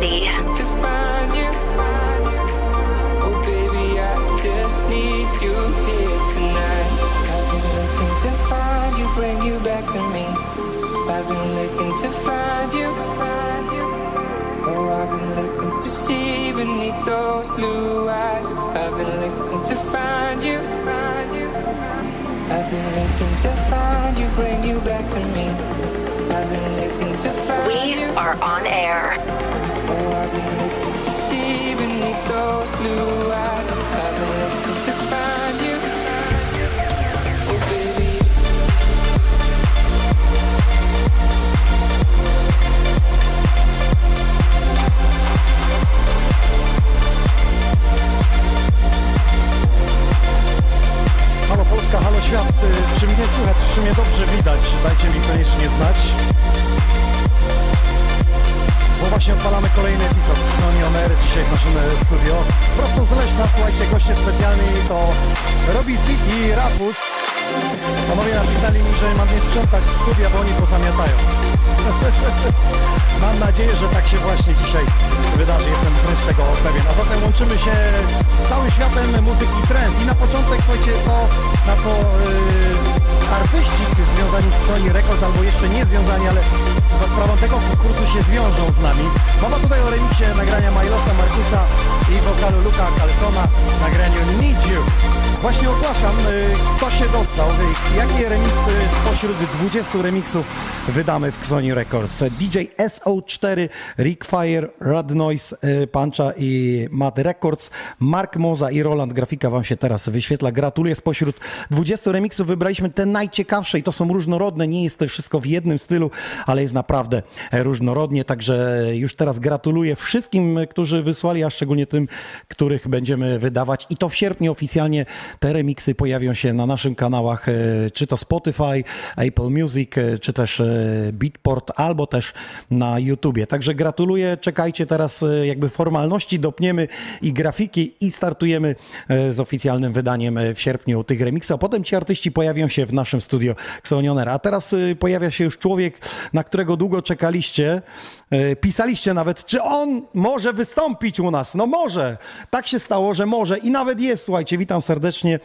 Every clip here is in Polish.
ready. Oh, baby, I just need you here tonight. I've been looking to find you, bring you back to me. I've been looking to find you. Oh, I've been looking to see beneath those blue eyes. I've been looking to find you. I've been looking to find you, bring you back to me. We are on air. Halo Polska, halo świat. Y, czy mnie słychać, czy mnie dobrze widać? Dajcie mi koniecznie znać właśnie odpalamy kolejny epizod Sony On Air dzisiaj w naszym e, studio. Prosto z Leśna, słuchajcie, goście specjalni to Robi City i Rapus. Panowie napisali mi, że mam nie sprzątać studia, bo oni pozamiatają. Mam nadzieję, że tak się właśnie dzisiaj wydarzy, jestem wręcz tego pewien. A zatem łączymy się z całym światem muzyki trance. I na początek, słuchajcie, to na co yy, artyści związani z Sony Records, albo jeszcze nie związani, ale za sprawą tego konkursu się zwiążą z nami. Mowa tutaj o remiksie nagrania Milosa Markusa i wokalu Luka Carlsona w nagraniu Need You. Właśnie ogłaszam, yy, kto się dostał, yy, jakie remiksy spośród 20 remiksów wydamy w Sony Records. DJ SO4, Rick Fire, Rad Noise, y, Puncha i Mad Records, Mark Moza i Roland Grafika wam się teraz wyświetla. Gratuluję. Spośród 20 remiksów wybraliśmy te najciekawsze i to są różnorodne. Nie jest to wszystko w jednym stylu, ale jest naprawdę różnorodnie. Także już teraz gratuluję wszystkim, którzy wysłali, a szczególnie tym, których będziemy wydawać. I to w sierpniu oficjalnie te remiksy pojawią się na naszych kanałach, e, czy to Spotify, Apple Music, e, czy też e, Beatport, albo też na YouTubie. Także gratuluję, czekajcie teraz jakby formalności, dopniemy i grafiki i startujemy z oficjalnym wydaniem w sierpniu tych remiksów, a potem ci artyści pojawią się w naszym studio Xonioner. A teraz pojawia się już człowiek, na którego długo czekaliście, pisaliście nawet, czy on może wystąpić u nas. No może. Tak się stało, że może i nawet jest. Słuchajcie, witam serdecznie.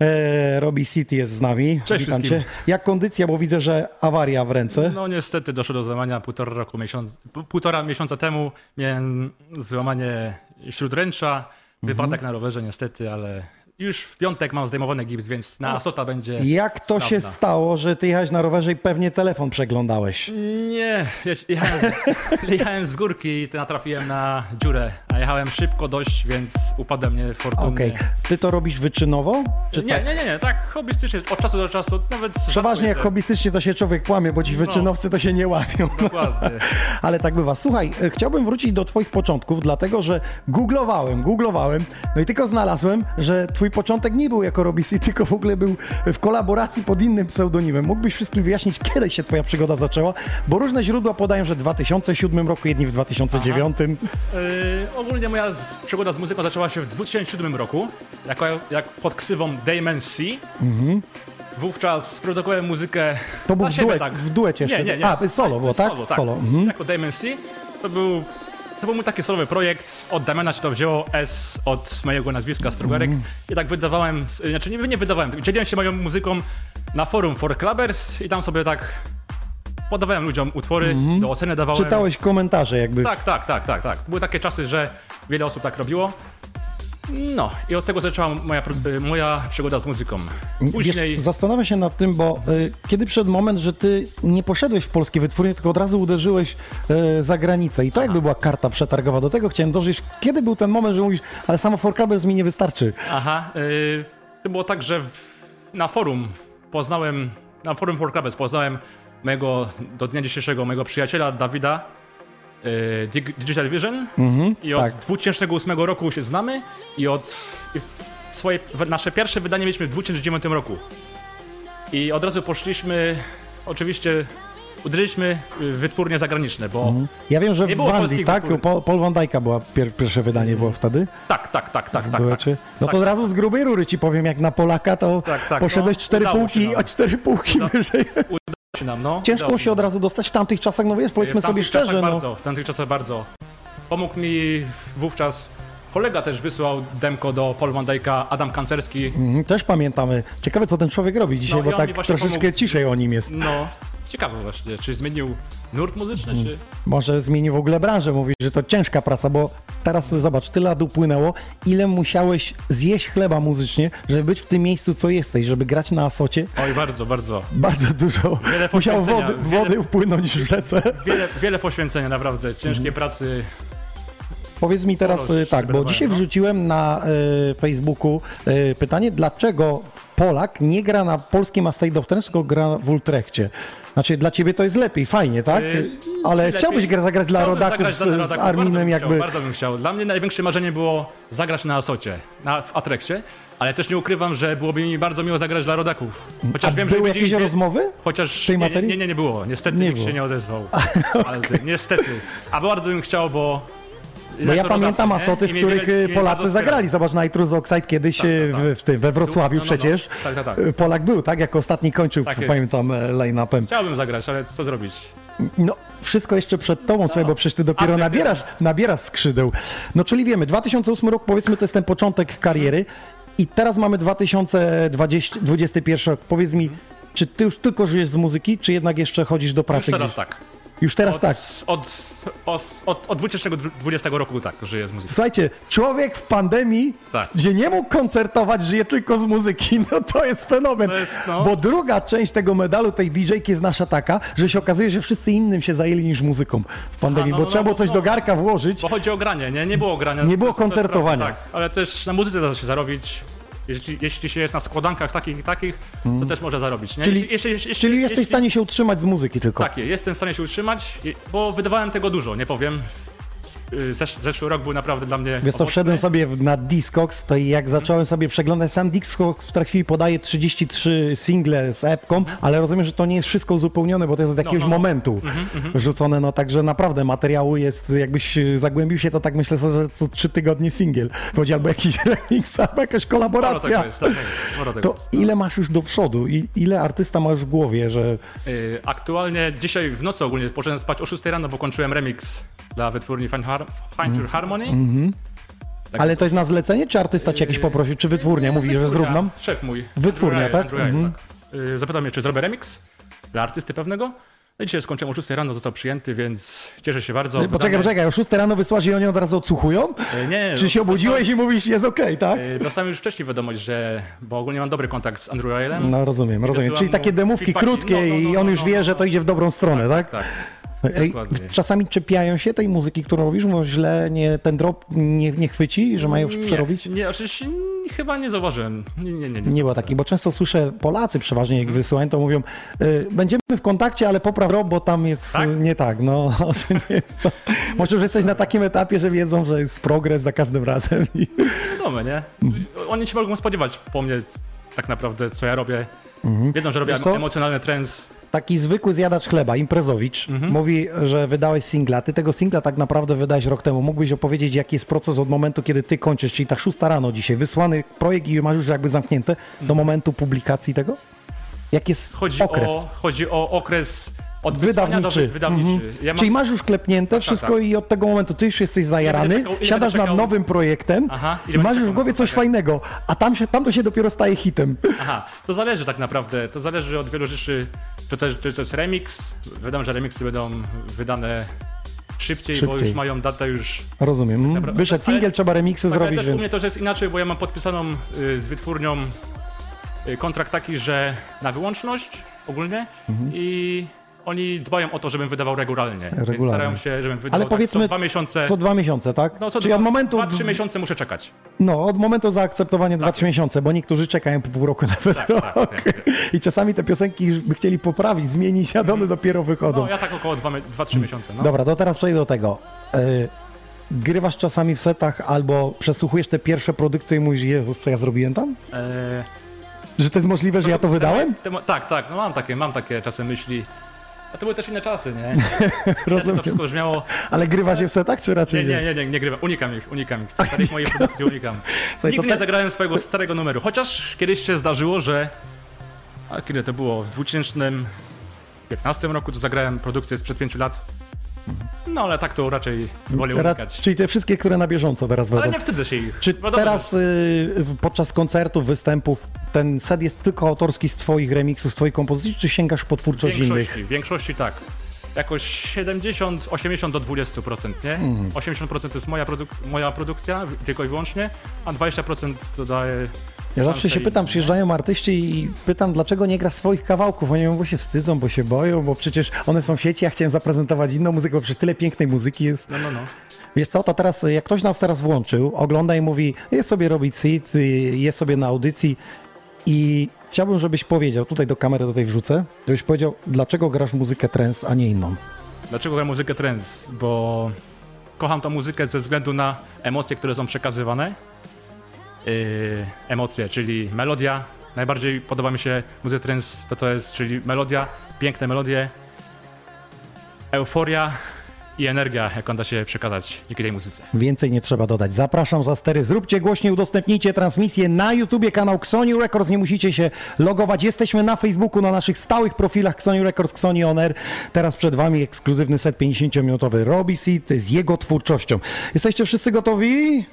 E, Robi City jest z nami. Cześć witam wszystkim. cię. Jak kondycja, bo widzę, że awaria w ręce. No niestety doszło do złamania półtora roku, miesiąc, p- półtora miesiąca temu. Miałem złamanie śródręcza, wypadek na rowerze niestety, ale już w piątek mam zdejmowany gips, więc na Asota będzie Jak to się sprawna. stało, że ty jechałeś na rowerze i pewnie telefon przeglądałeś? Nie, je- jechałem z, jechałem z górki i natrafiłem na dziurę, a jechałem szybko dość, więc upadłem niefortunnie. Okej. Ty to robisz wyczynowo? Czy Nie, tak? nie, nie, nie, tak hobbystycznie, od czasu do czasu, nawet... Przeważnie jak hobbystycznie to się człowiek kłamie, bo ci wyczynowcy to się nie łamią. Dokładnie. Ale tak bywa. Słuchaj, e, chciałbym wrócić do twoich początków, dlatego że googlowałem, googlowałem, no i tylko znalazłem, że twój początek nie był jako Robisi, tylko w ogóle był w kolaboracji pod innym pseudonimem. Mógłbyś wszystkim wyjaśnić, kiedy się twoja przygoda zaczęła? Bo różne źródła podają, że w 2007 roku, jedni w 2009. Yy, ogólnie moja przygoda z muzyką zaczęła się w 2007 roku, jako, jak pod ksywą Damon C. Wówczas produkowałem muzykę To był w, siebie, duet, tak. w duecie. Nie, nie, nie. A, solo było, tak? Solo, tak. Solo. Mhm. Jako Damon C. To był, to był mój taki solowy projekt. Od Damiana się to wzięło, S od mojego nazwiska Strugarek. Mhm. I tak wydawałem, znaczy nie, nie wydawałem, dzieliłem się moją muzyką na forum For Clubbers i tam sobie tak podawałem ludziom utwory, do oceny dawałem. Czytałeś komentarze jakby. Tak, tak, tak, tak, tak. Były takie czasy, że wiele osób tak robiło. No i od tego zaczęła moja, y, moja przygoda z muzyką. Później... Wiesz, zastanawiam się nad tym, bo y, kiedy przyszedł moment, że ty nie poszedłeś w polskie wytwórnie, tylko od razu uderzyłeś y, za granicę i to jakby była karta przetargowa. Do tego chciałem dążyć. Kiedy był ten moment, że mówisz, ale samo For Clubbers mi nie wystarczy? Aha, y, to było tak, że w, na forum poznałem, na forum For Clubbers poznałem mojego, do dnia dzisiejszego, mojego przyjaciela Dawida, Digital Vision i od tak. 2008 roku się znamy i od swoje, nasze pierwsze wydanie mieliśmy w 2009 roku. I od razu poszliśmy, oczywiście uderzyliśmy w wytwórnie zagraniczne, bo Ja wiem, że Nie w było tak? wytwórni. Paul, Van Dyka była pier, pierwsze wydanie było wtedy. tak, tak, tak, tak, tak, tak. no to tak, od razu z grubej rury ci powiem, jak na Polaka, to Tak, tak, poszedłeś no, cztery półki się, no. o cztery półki wyżej. Nam, no. Ciężko Udało się od razu dostać w tamtych czasach, no wiesz, powiedzmy sobie szczerze. No. Bardzo, w tamtych czasach bardzo. Pomógł mi wówczas kolega też wysłał demko do Paul Van Dyka, Adam Kancerski. Mhm, Też pamiętamy. Ciekawe, co ten człowiek robi dzisiaj, No bo tak troszeczkę pomógł ciszej o nim jest. No, ciekawe właśnie, czy zmienił nurt muzyczny, czy... Może zmieni w ogóle branżę, mówi, że to ciężka praca, bo teraz zobacz, tyle lat upłynęło, ile musiałeś zjeść chleba muzycznie, żeby być w tym miejscu, co jesteś, żeby grać na Asocie. Oj, bardzo, bardzo. Bardzo dużo Wiele poświęcenia, wody, wiele- wody upłynąć w rzece. Wiele, wiele poświęcenia, naprawdę, ciężkiej Mhm. pracy. Powiedz mi teraz y, tak, bo dzisiaj no. wrzuciłem na y, Facebooku y, pytanie, dlaczego Polak nie gra na polskim State of tylko gra w Ultrechcie. Znaczy dla ciebie to jest lepiej, fajnie, tak? Yy, Ale lepiej. chciałbyś gra, zagrać dla Chciałbym rodaków zagrać z, dla z rodaków. Arminem bardzo bym jakby... Chciał, bardzo bym chciał. Dla mnie największe marzenie było zagrać na Asocie, na, w Atrexie, ale też nie ukrywam, że byłoby mi bardzo miło zagrać dla rodaków. Chociaż A wiem, były że jakieś widzieliście- rozmowy? Chociaż tej nie, materii? Nie, nie, nie było. Niestety Nie nikt było. się nie odezwał. Ale, niestety. A bardzo bym chciał, bo... Bo ja pamiętam asoty, w których e, Polacy zagrali. Zobacz, Nitrous Oxide kiedyś Tak, tak, tak. e, w, w, tym, we Wrocławiu No, no, no. przecież. Tak, tak, tak. e, Polak był, tak? Jako ostatni kończył, Tak pamiętam, e, line-upem. Chciałbym zagrać, ale co zrobić? No, wszystko jeszcze przed tobą, słuchaj, bo przecież ty dopiero tak, nabierasz, nabierasz skrzydeł. No, czyli wiemy, 2008 rok, powiedzmy, to jest ten początek kariery i teraz mamy 2021 rok. Powiedz mi, czy ty już tylko żyjesz z muzyki, czy jednak jeszcze chodzisz do Już pracy teraz gdzieś? tak. Już teraz Od, tak. Od, od, od, od 2020 roku tak żyję z muzyki. Słuchajcie, człowiek w pandemii, Tak. gdzie nie mógł koncertować, żyje tylko z muzyki, no to jest fenomen. To jest, no. Bo druga część tego medalu, tej DJ-ki jest nasza taka, że się okazuje, że wszyscy innym się zajęli niż muzyką w pandemii, no, bo no, trzeba no, było bo- coś no. do garka włożyć. Bo chodzi o granie, nie? Nie było grania. Nie było koncertowania. prawda, Tak, ale też na muzyce da się zarobić. Jeśli, jeśli się jest na składankach takich i takich, to też może zarobić. Nie? Czyli- jeśli, jeśli, jeśli, Czyli jesteś w stanie się utrzymać z muzyki tylko. Tak, jestem w stanie się utrzymać, bo wydawałem tego dużo, nie powiem. Y, Zesz, zeszły rok był naprawdę dla mnie. Wiesz co, owocny. wszedłem sobie na Discogs, to jak zacząłem sobie przeglądać, sam Discogs w tej chwili podaje 33 single z epką, ale rozumiem, że to nie jest wszystko uzupełnione, bo to jest od jakiegoś no, no. momentu rzucone, no także naprawdę materiału jest, jakbyś zagłębił się, to tak myślę, że co trzy tygodnie singiel, chodzi albo jakiś remix, albo jakaś kolaboracja. jest, tak jest, To jest. ile masz już do przodu i ile artysta masz w głowie, że Y, Aktualnie dzisiaj w nocy ogólnie poszedłem spać o 6 rano, bo kończyłem remix dla wytwórni Fine, Har- Fine Harmony. Tak ale to jest na zlecenie, czy artysta cię jakiś poprosił, czy wytwórnia mówi, że zrób nam? Szef mój. Wytwórnia, Andrew tak? Ryan, Mhm. tak. Y, Zapytał mnie, czy zrobię remix dla artysty pewnego. No i dzisiaj skończyłem o 6 rano, został przyjęty, więc cieszę się bardzo. Poczekaj, Wydamy- poczekaj, o 6 rano wysłasz i oni od razu odsłuchują? Y, Nie, Czy no, się obudziłeś i mówisz, jest okej, tak? Y, Dostałem już wcześniej wiadomość, że. Bo ogólnie mam dobry kontakt z Andrew Rylem. No rozumiem, rozumiem. Czyli takie demówki krótkie No, no, no, i on no, już no, wie, no, że to idzie w dobrą stronę, tak? Tak. Ej, dokładnie. czasami czepiają się tej muzyki, którą robisz, bo źle nie, ten drop nie, nie chwyci, że mają już przerobić? Nie, nie, oczywiście nie, chyba nie zauważyłem. Nie, nie, nie. Nie było takich, bo często słyszę Polacy przeważnie jak wysyłają, to mówią y, będziemy w kontakcie, ale popraw drop, bo tam jest Tak? y, nie tak. No, że nie jest to. Może już jesteś na takim etapie, że wiedzą, że jest progres za każdym razem. I... Wiadomo, nie? Oni się mogą spodziewać po mnie tak naprawdę, co ja robię. Wiedzą, że robię emocjonalny trends. Taki zwykły zjadacz chleba, imprezowicz, Mhm. mówi, że wydałeś singla. Ty tego singla tak naprawdę wydałeś rok temu. Mógłbyś opowiedzieć, jaki jest proces od momentu, kiedy ty kończysz, czyli ta szósta rano dzisiaj, wysłany projekt i masz już jakby zamknięte, do momentu publikacji tego? Jak jest Mhm. Chodzi, okres? o, chodzi o okres od wysłania do Wydawniczy. wy, wydawniczy. Mhm. Ja mam, Czyli masz już klepnięte wszystko tak. i od tego momentu ty już jesteś zajarany, czekał- siadasz nad nowym projektem Aha, i masz już w głowie coś tak. fajnego, a tam, się, tam to się dopiero staje hitem. Aha, to zależy tak naprawdę. To zależy od wielu rzeczy. Czy to, czy to jest remix? Wiadomo, że remixy będą wydane szybciej, bo Szybciej. już mają datę już Rozumiem. Naprawdę. Wyszedł Ale- singiel, trzeba remixy Tak, ale zrobić, też u więc... mnie to jest inaczej, bo ja mam podpisaną y, z wytwórnią y, kontrakt taki, że na wyłączność ogólnie i oni dbają o to, żebym wydawał regularnie. Więc. Regularnie. starają się, żebym wydawał Ale tak powiedzmy, co dwa miesiące. Co dwa miesiące, tak? no, co Czyli dwa, od momentu... dwa, trzy miesiące muszę czekać. No, od momentu zaakceptowania Tak. 2-3 miesiące, bo niektórzy czekają po pół roku nawet tak, rok. tak, tak. I czasami te piosenki by chcieli poprawić, zmienić, a one dopiero wychodzą. No ja tak około 2-3 miesiące. No. Dobra, to teraz przejdę do tego. Y, grywasz czasami w setach albo przesłuchujesz te pierwsze produkcje i mówisz, Jezus, co ja zrobiłem tam? Eee, Że to jest możliwe, że ja to wydałem? te- te- tak, tak, no mam takie, mam takie czasem myśli. A to były też inne czasy, nie? Też to Rozumiem. wszystko brzmiało. Ale grywa się w setach, czy raczej Nie, nie? nie, nie, nie, grywam. Unikam ich, unikam ich. Starych mojej produkcji unikam. to Nigdy nie zagrałem swojego starego numeru. Chociaż kiedyś się zdarzyło, że. A kiedy to było? W 2015 roku to zagrałem produkcję sprzed 5 lat. No ale tak to raczej wolę unikać. Czyli te wszystkie, które na bieżąco teraz Ale będą. nie wstydzę się ich. Czy Wiadomo, teraz y, podczas koncertów, występów ten set jest tylko autorski z twoich remixów, z twojej kompozycji, czy sięgasz po W twórczość innych? w większości tak. Jakoś 70, 80 do 20%, nie? Mhm. 80% to jest moja, produk- moja produkcja, tylko i wyłącznie, a 20% dodaję. Ja zawsze się pytam, przyjeżdżają artyści i pytam, dlaczego nie gra swoich kawałków. Oni mówią, bo się wstydzą, bo się boją, bo przecież one są w sieci, ja chciałem zaprezentować inną muzykę, bo przecież tyle pięknej muzyki jest. No, no, no. Wiesz co, to teraz, jak ktoś nas teraz włączył, ogląda i mówi, jest sobie robić sit, y, jest sobie na audycji, I chciałbym, żebyś powiedział, tutaj do kamery do tej wrzucę, żebyś powiedział, dlaczego grasz muzykę trance, a nie inną. Dlaczego gram muzykę trance? Bo kocham tą muzykę ze względu na emocje, które są przekazywane. Yy, emocje, czyli melodia. Najbardziej podoba mi się muzyka trance, to co jest, czyli melodia, piękne melodie, euforia i energia, jaką da się przekazać dzięki tej muzyce. Więcej nie trzeba dodać. Zapraszam za stery. Zróbcie głośniej, udostępnijcie transmisję na YouTubie, kanał Xoni Records. Nie musicie się logować. Jesteśmy na Facebooku, na naszych stałych profilach Xoni Records, Xoni On Air. Teraz przed Wami ekskluzywny set 50-minutowy Robbie Seed z jego twórczością. Jesteście wszyscy gotowi?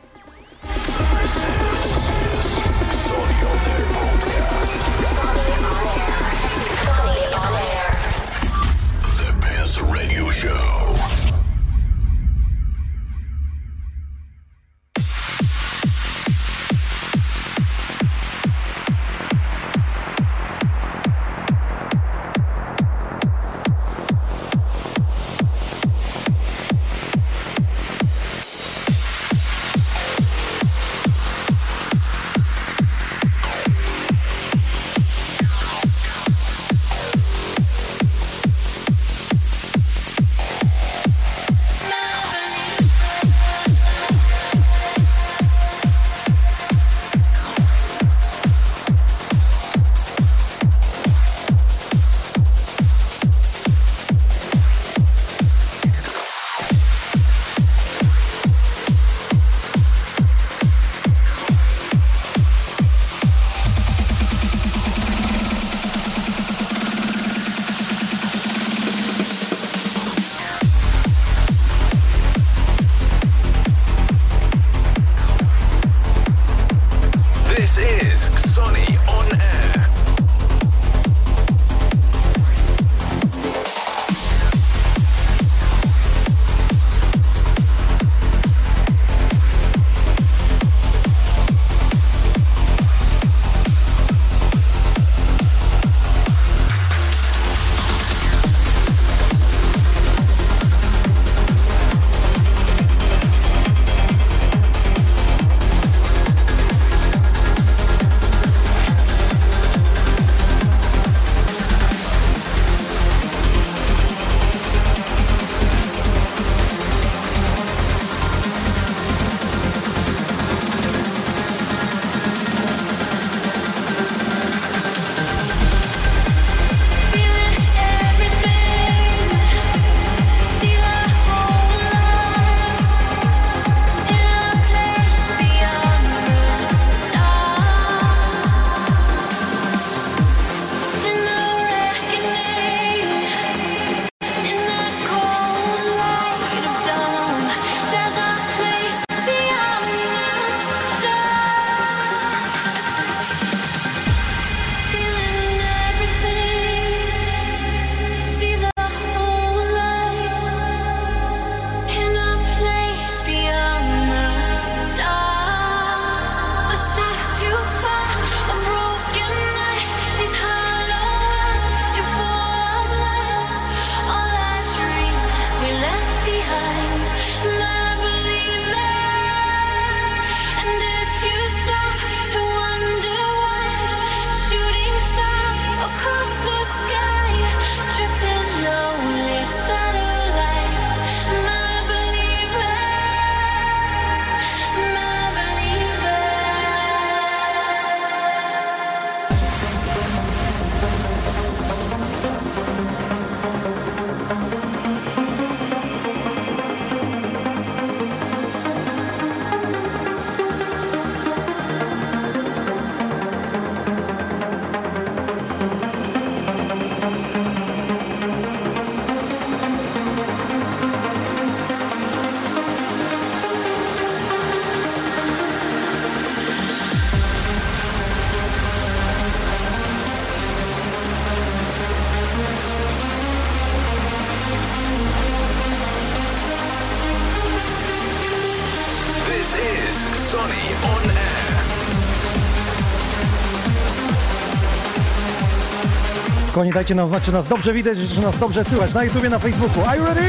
Dajcie nam znać, czy nas dobrze widać, czy nas dobrze słychać na YouTubie, na Facebooku. Are you ready?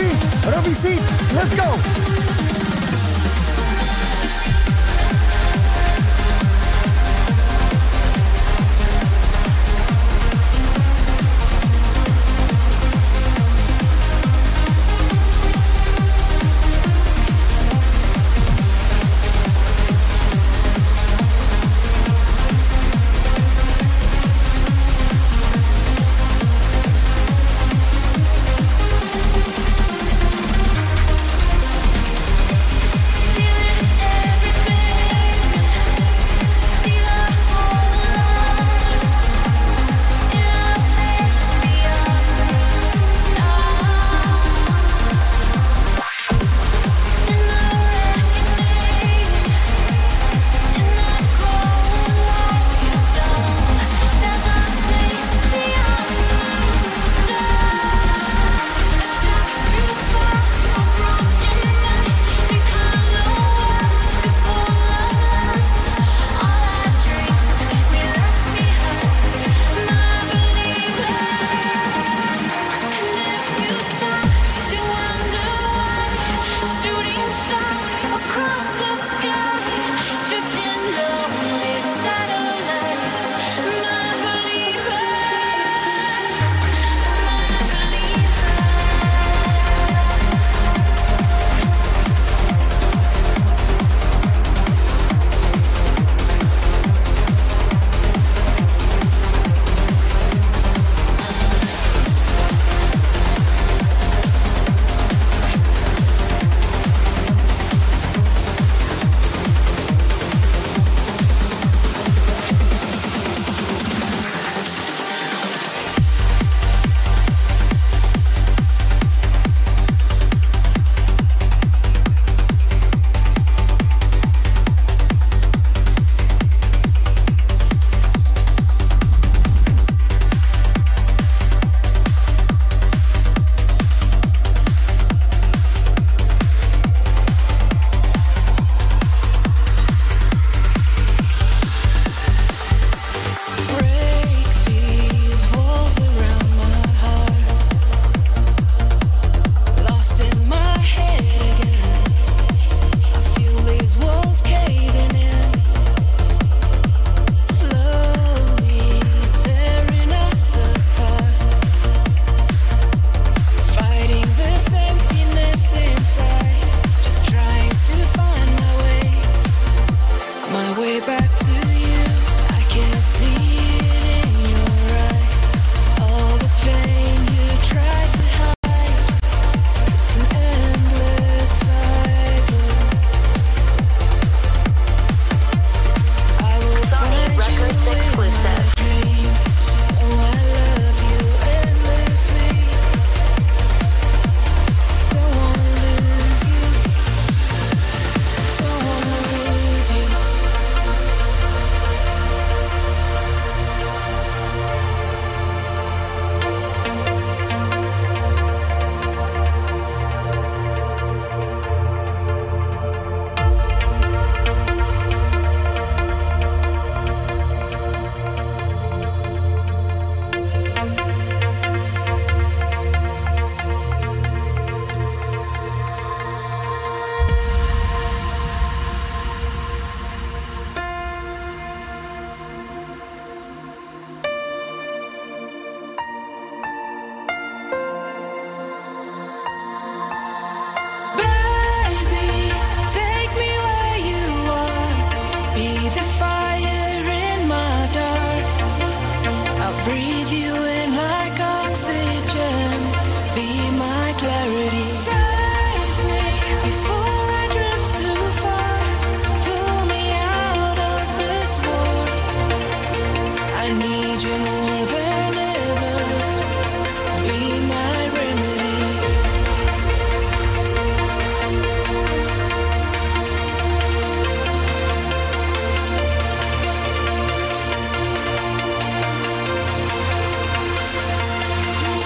Robbie Seed, let's go!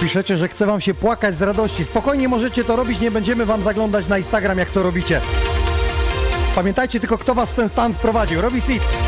Piszecie, że chce wam się płakać z radości. Spokojnie możecie to robić, nie będziemy wam zaglądać na Instagram, jak to robicie. Pamiętajcie tylko, kto was w ten stan wprowadził. Robi Seed.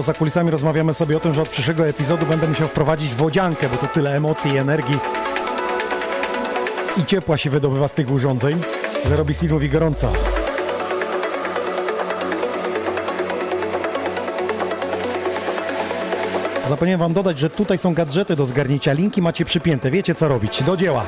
Poza kulisami rozmawiamy sobie o tym, że od przyszłego epizodu będę musiał wprowadzić wodziankę, bo to tyle emocji i energii i ciepła się wydobywa z tych urządzeń, że robi Silvowi gorąca. Zapomniałem wam dodać, że tutaj są gadżety do zgarnięcia. Linki macie przypięte. Wiecie co robić. Do dzieła.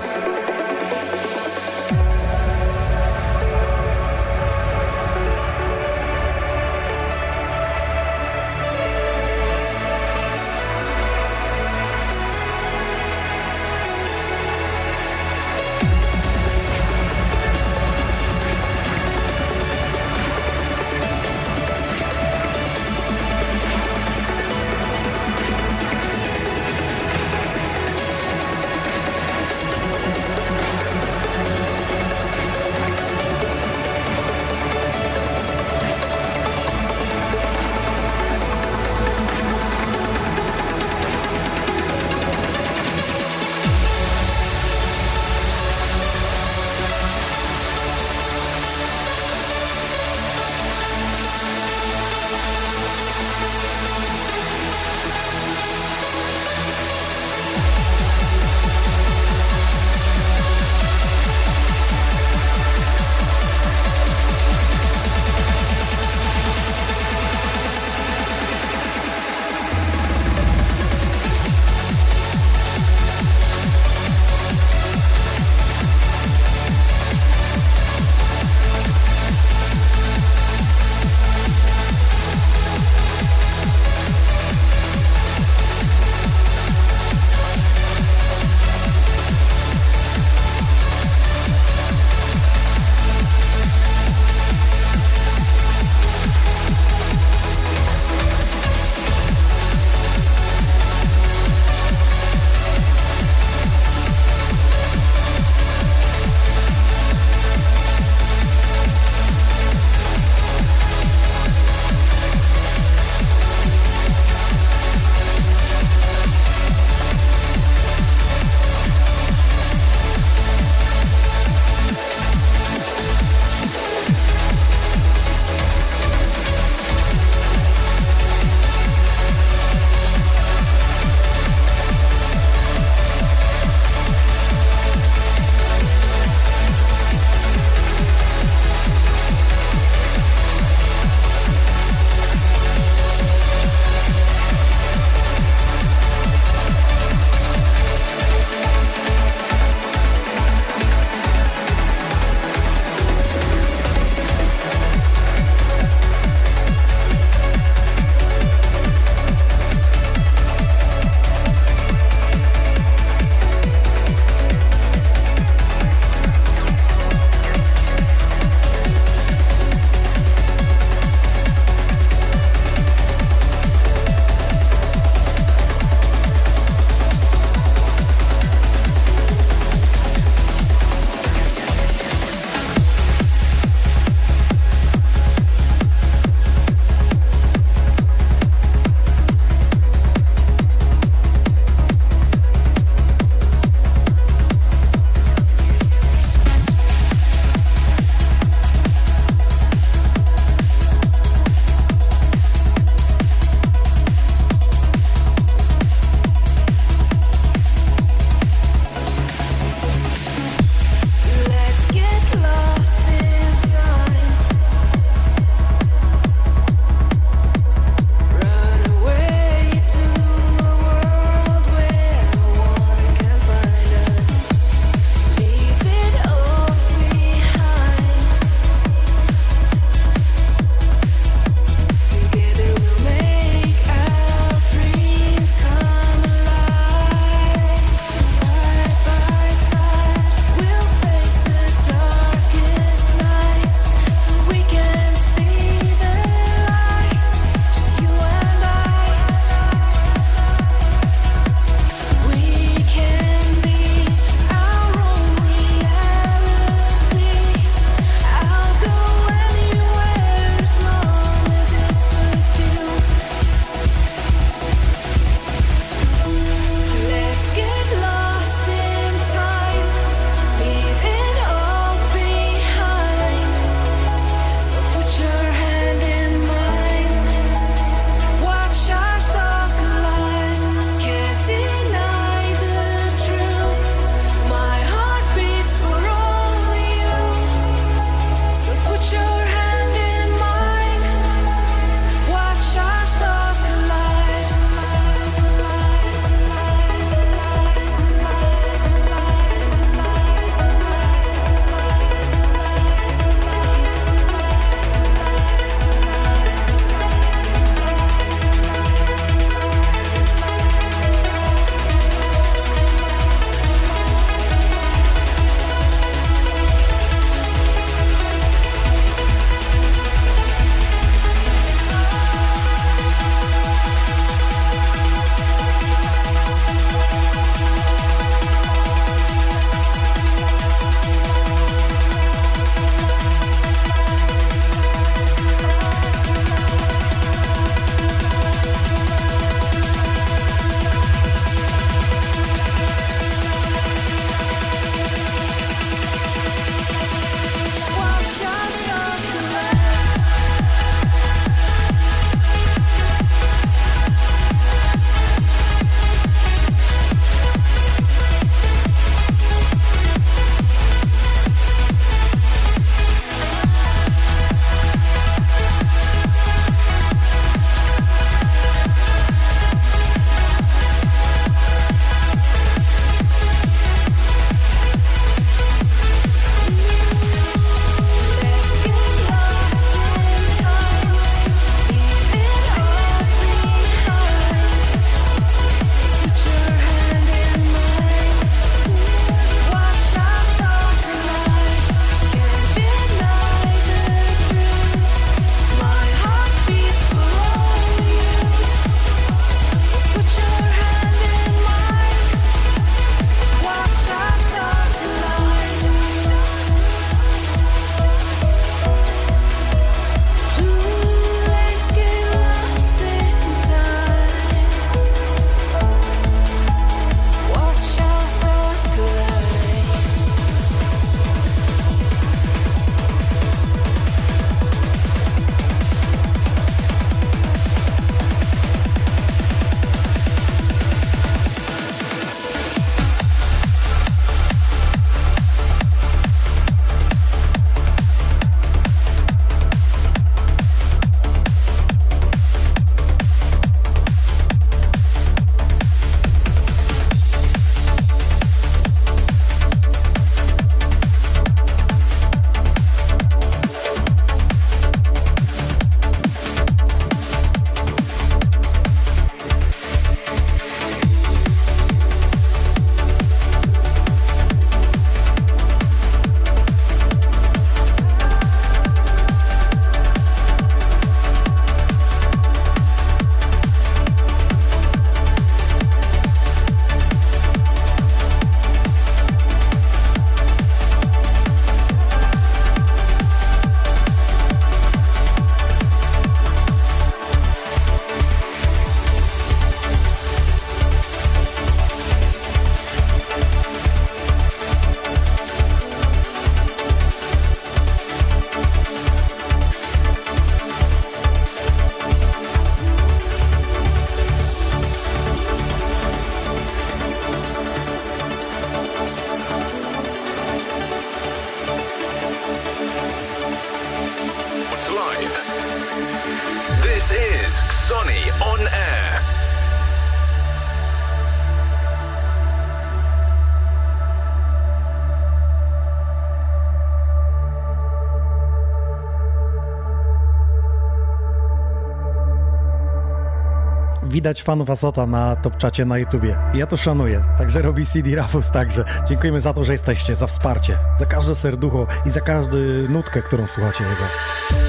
widać fanów Asota na topczacie na YouTubie. Ja to szanuję, także robi CD Rafus także. Dziękujemy za to, że jesteście, za wsparcie, za każde serducho i za każdą nutkę, którą słuchacie jego.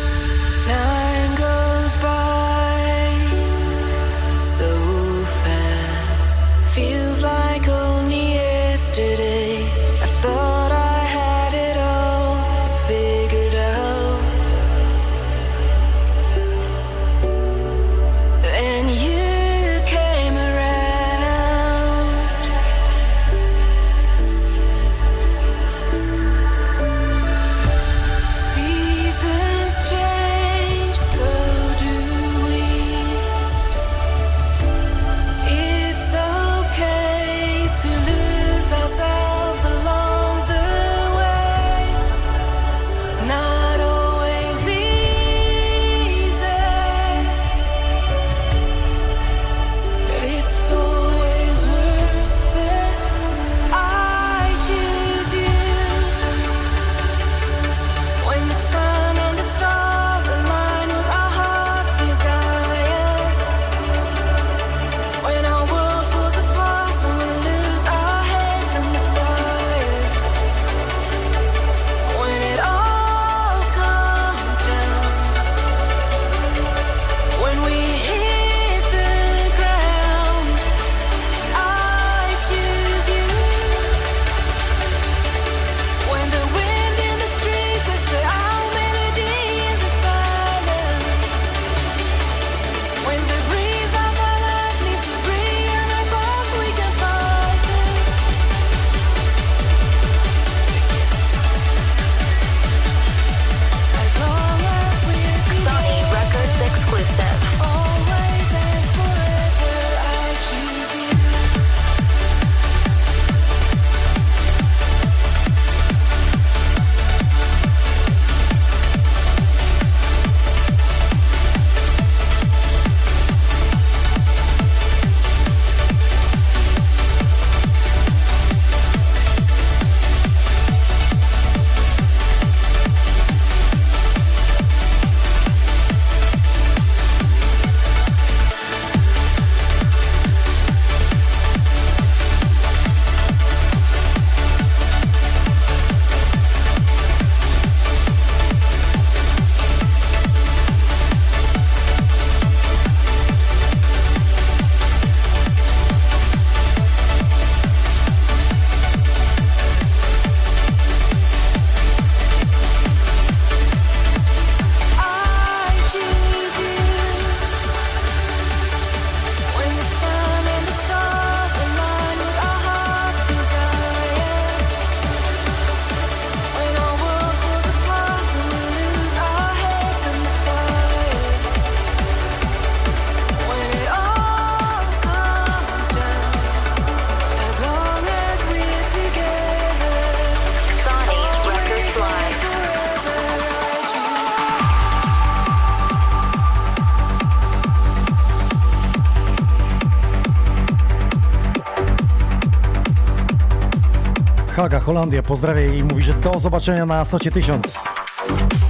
Holandia pozdrawia i mówi, że do zobaczenia na Socie 1000.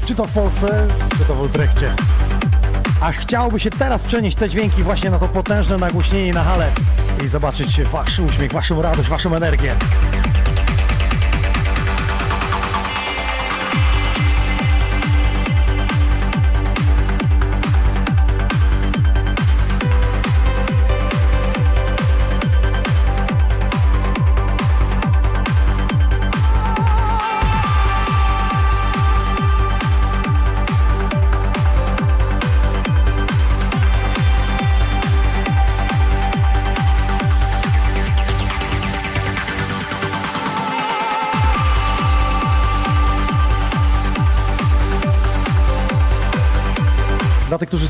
Czy to w Polsce, czy to w Utrechtcie. A chciałoby się teraz przenieść te dźwięki właśnie na to potężne nagłośnienie na hale i zobaczyć wasz uśmiech, waszą radość, waszą energię.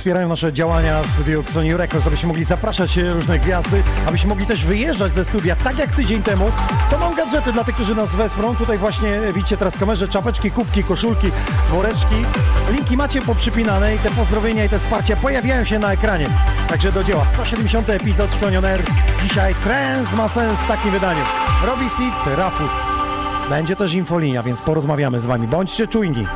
Wspierają nasze działania w studiu Xoni Records, żebyście mogli zapraszać e, różne gwiazdy, abyście mogli też wyjeżdżać ze studia, tak jak tydzień temu. To mam gadżety dla tych, którzy nas wesprą. Tutaj właśnie widzicie teraz kamerze czapeczki, kubki, koszulki, woreczki. Linki macie poprzypinane i te pozdrowienia i te wsparcia pojawiają się na ekranie. Także do dzieła. 170 epizod Xonion Air. Dzisiaj trans ma sens w takim wydaniu. Robi Sit, Rafus. Będzie też infolinia, więc porozmawiamy z wami. Bądźcie czujni.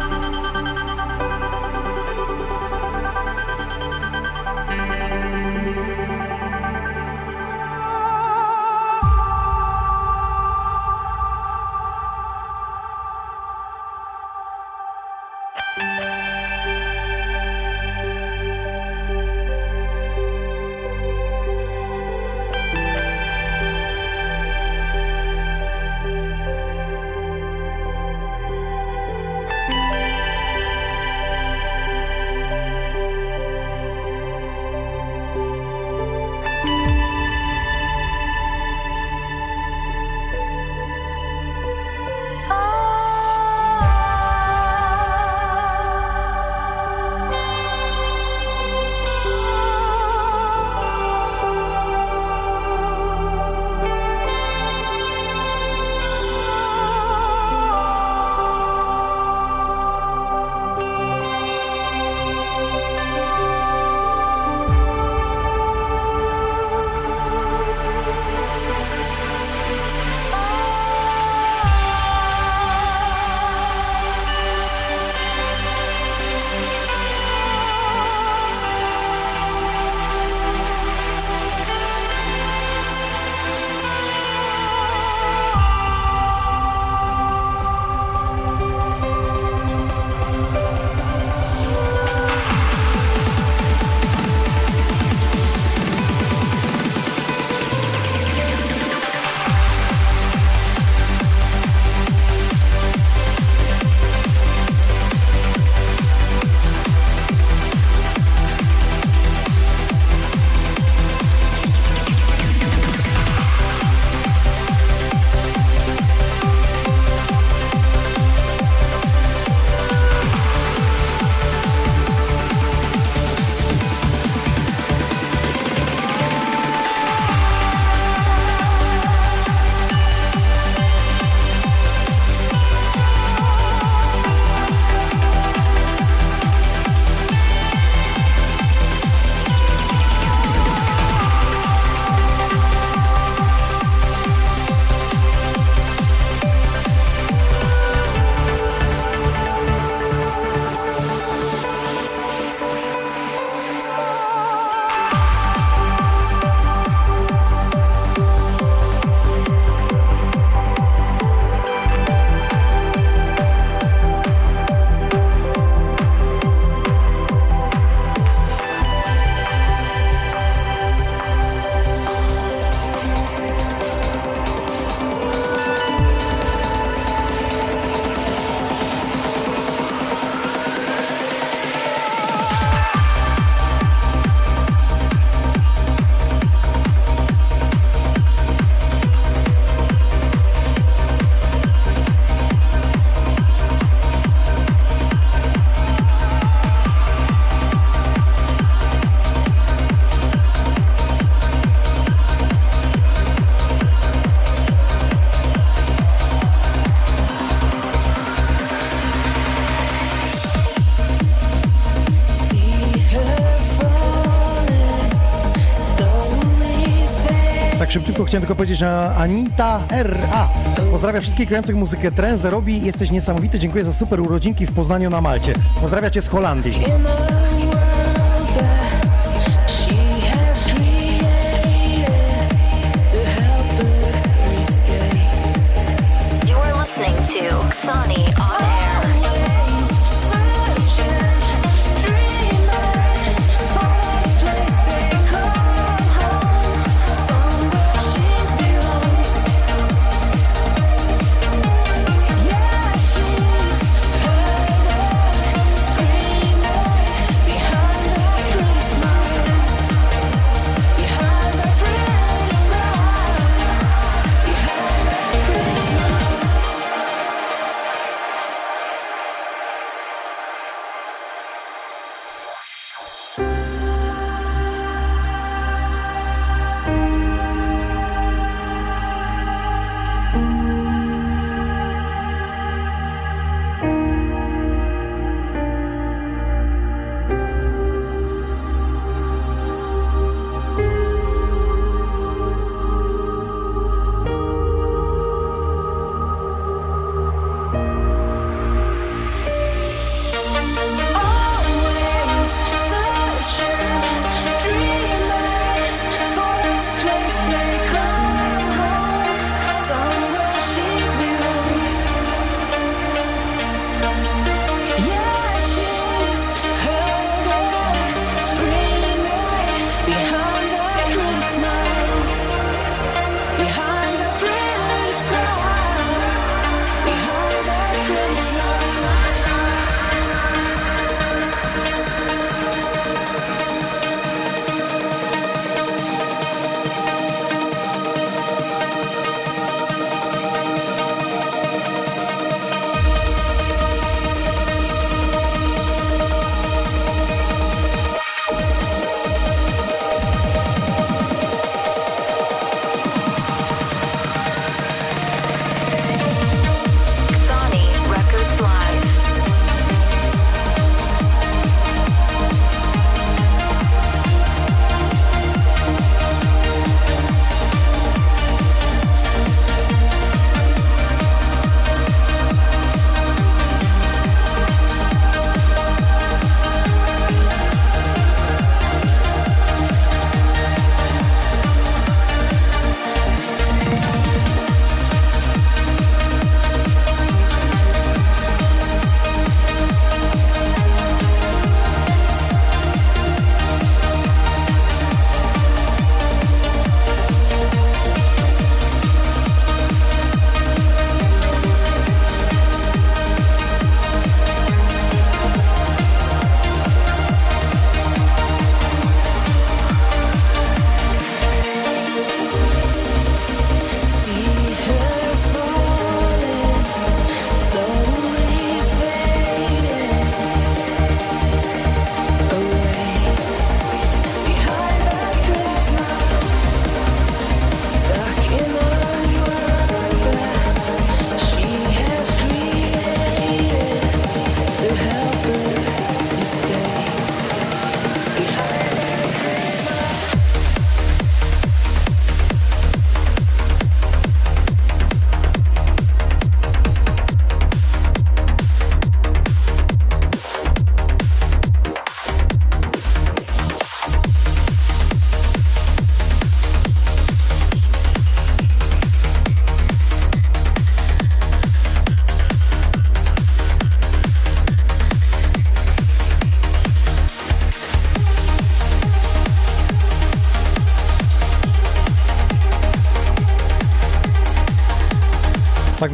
Szybciutko chciałem tylko powiedzieć, że Anita R.A. Pozdrawia wszystkich grających muzykę trance, robi, jesteś niesamowity, dziękuję za super urodzinki w Poznaniu na Malcie. Pozdrawia cię z Holandii.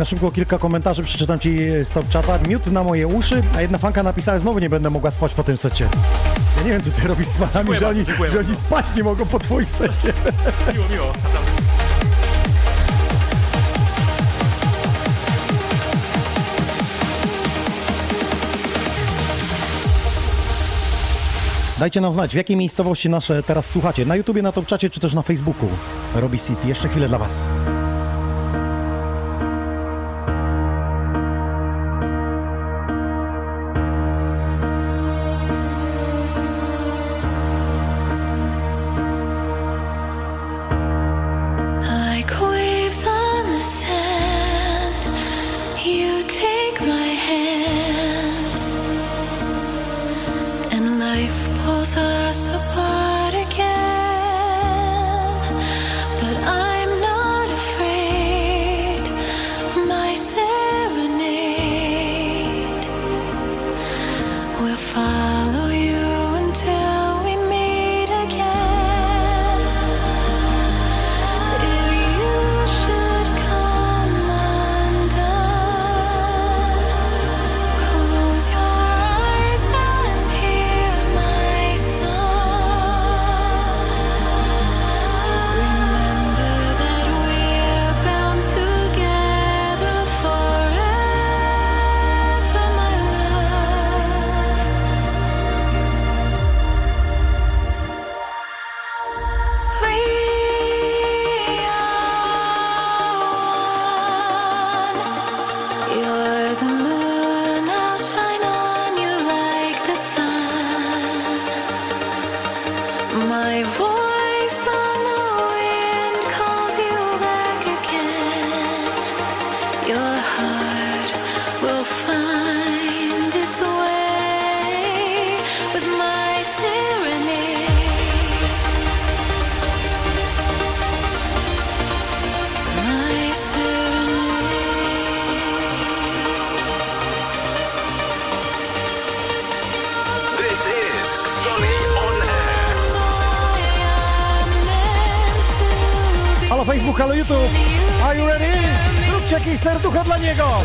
Na szybko kilka komentarzy, przeczytam ci z top czata. Miód na moje uszy, a jedna fanka napisała, znowu nie będę mogła spać po tym secie. Ja nie wiem, co ty robisz z fanami, że oni, że oni spać nie mogą po twoich secie. Miło, miło. Dajcie nam znać, w jakiej miejscowości nasze teraz słuchacie. Na YouTubie, na top czacie, czy też na Facebooku. Robi City. Jeszcze chwilę dla was. buscalo YouTube. Are you ready? Rubček i serduchat dla niego.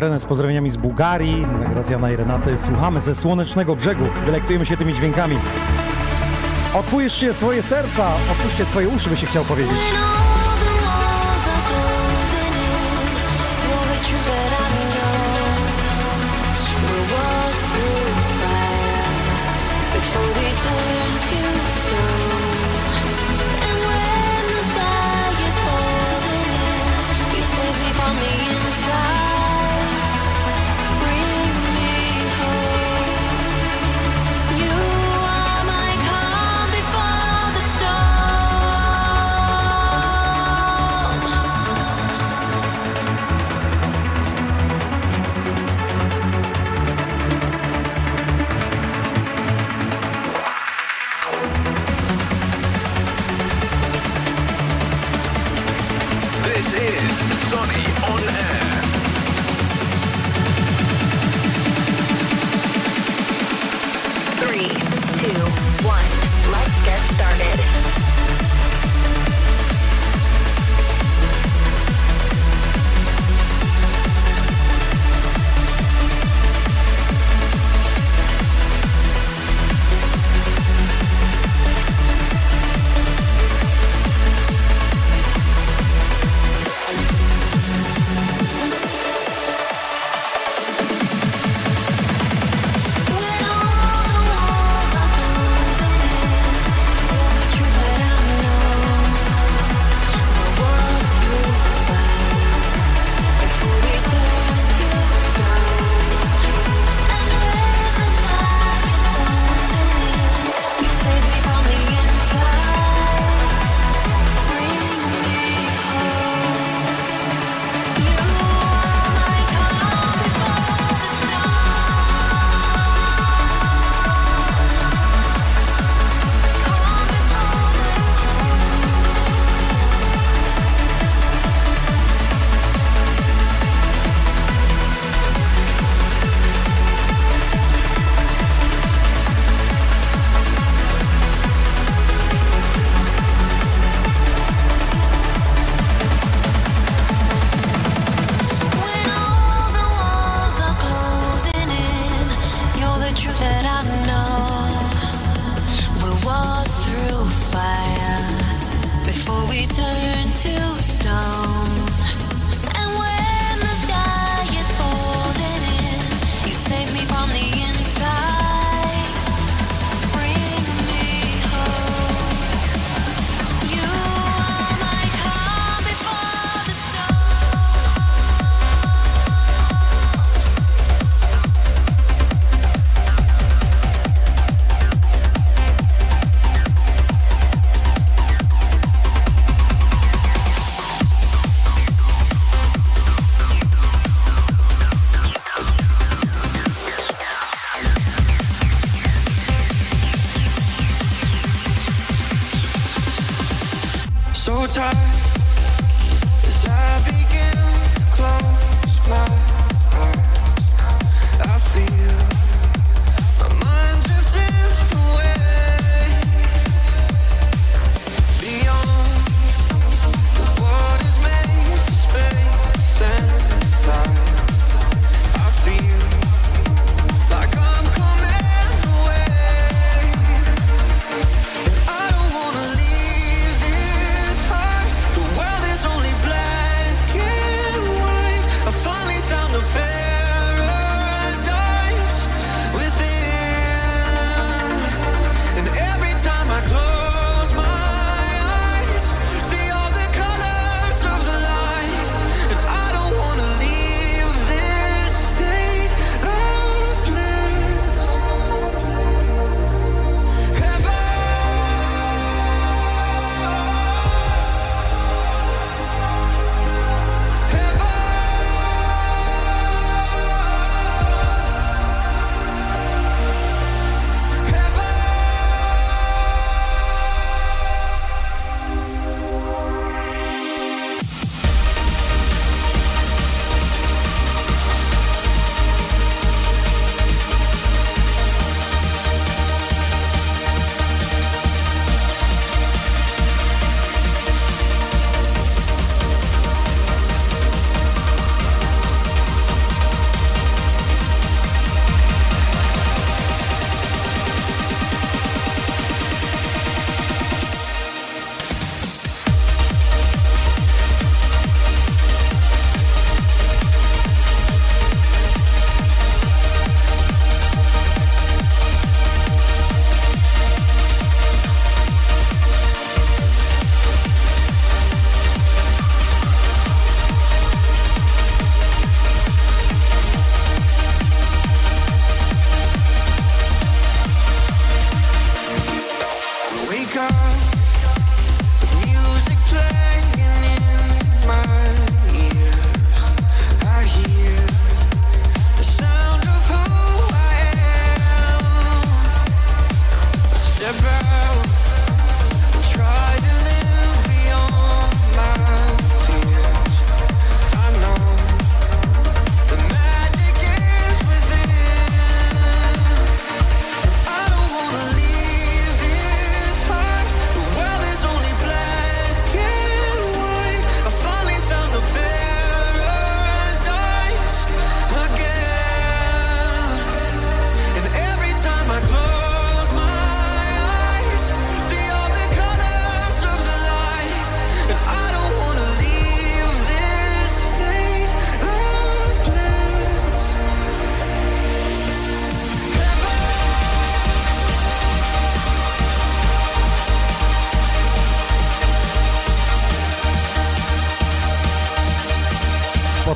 Renes z pozdrowieniami z Bułgarii, Gracjana i Renaty. Słuchamy ze Słonecznego Brzegu, delektujemy się tymi dźwiękami. Otwórzcie swoje serca, otwórzcie swoje uszy, by się chciał powiedzieć.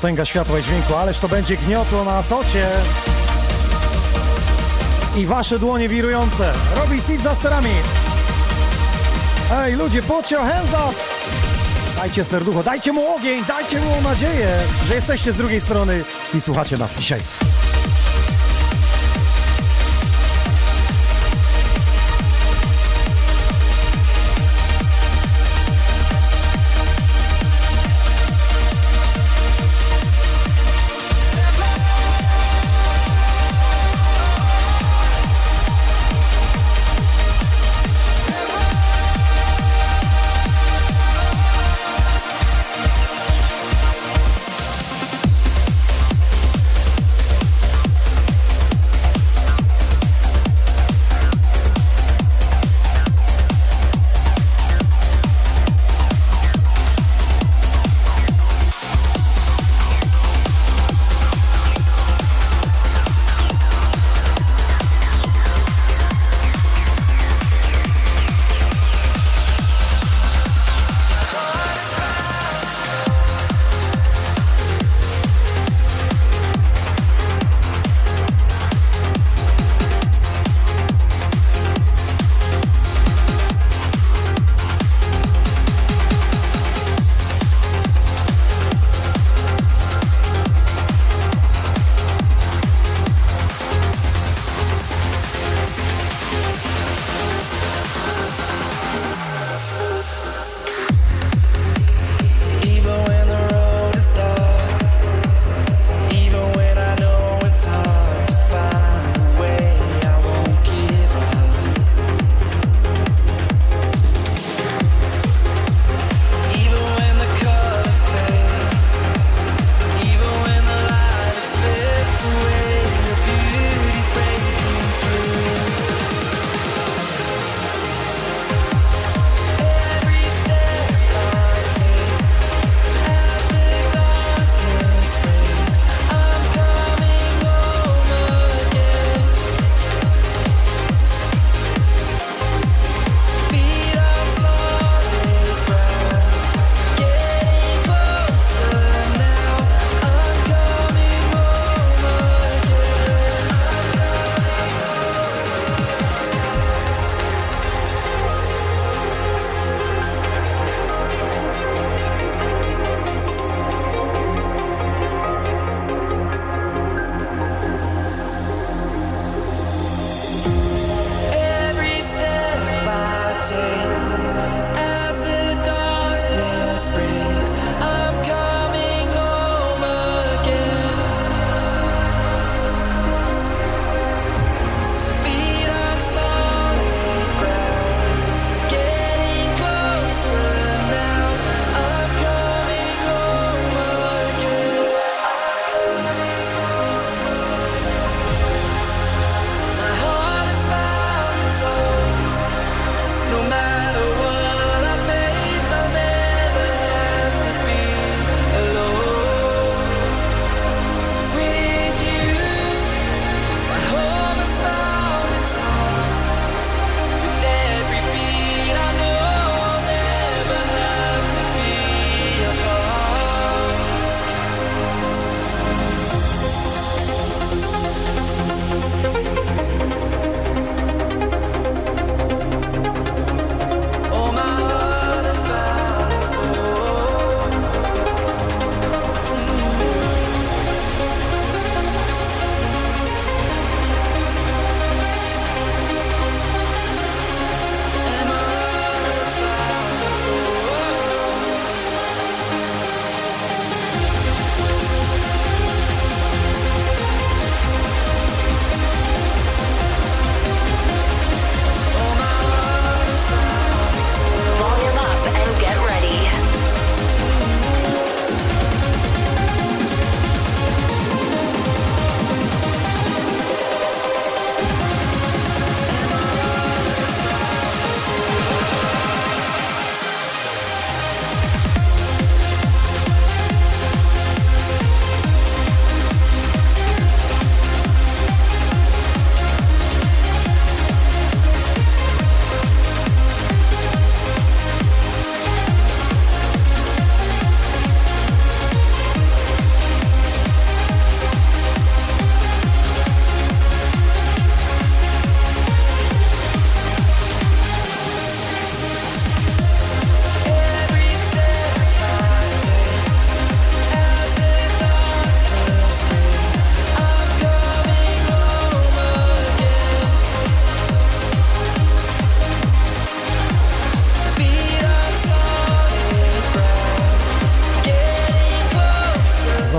Potęga światła i dźwięku, ależ to będzie gniotło na socie. I wasze dłonie wirujące. Robi Seed za sterami. Ej, ludzie, put your hands up! Dajcie serducho, dajcie mu ogień, dajcie mu nadzieję, że jesteście z drugiej strony i słuchacie nas dzisiaj.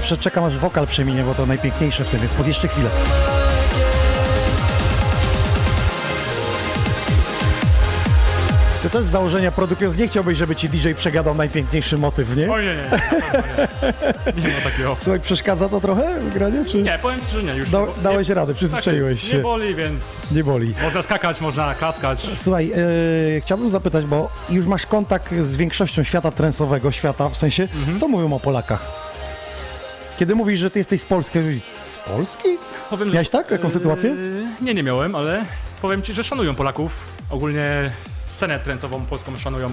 Zawsze czekam aż wokal przeminie, bo to najpiękniejsze w tym, więc pod jeszcze chwilę. Ty też z założenia produkując nie chciałbyś, żeby ci DJ przegadał najpiękniejszy motyw, nie? Oj, nie, nie, nie. Nie ma takiego. Słuchaj, przeszkadza to trochę w graniu, czy Nie, powiem ci, że nie, już da, nie, dałeś nie, radę, tak przyzwyczaiłeś się, Nie boli, więc nie boli. można skakać, można klaskać. Słuchaj, e, chciałbym zapytać, bo już masz kontakt z większością świata trensowego, świata, w sensie, Mhm. co mówią o Polakach? Kiedy mówisz, że ty jesteś z Polski, z Polski? Powiem, Miałeś tak, taką Yy, sytuację? Nie, nie miałem, ale powiem ci, że szanują Polaków. Ogólnie scenę trencową polską szanują.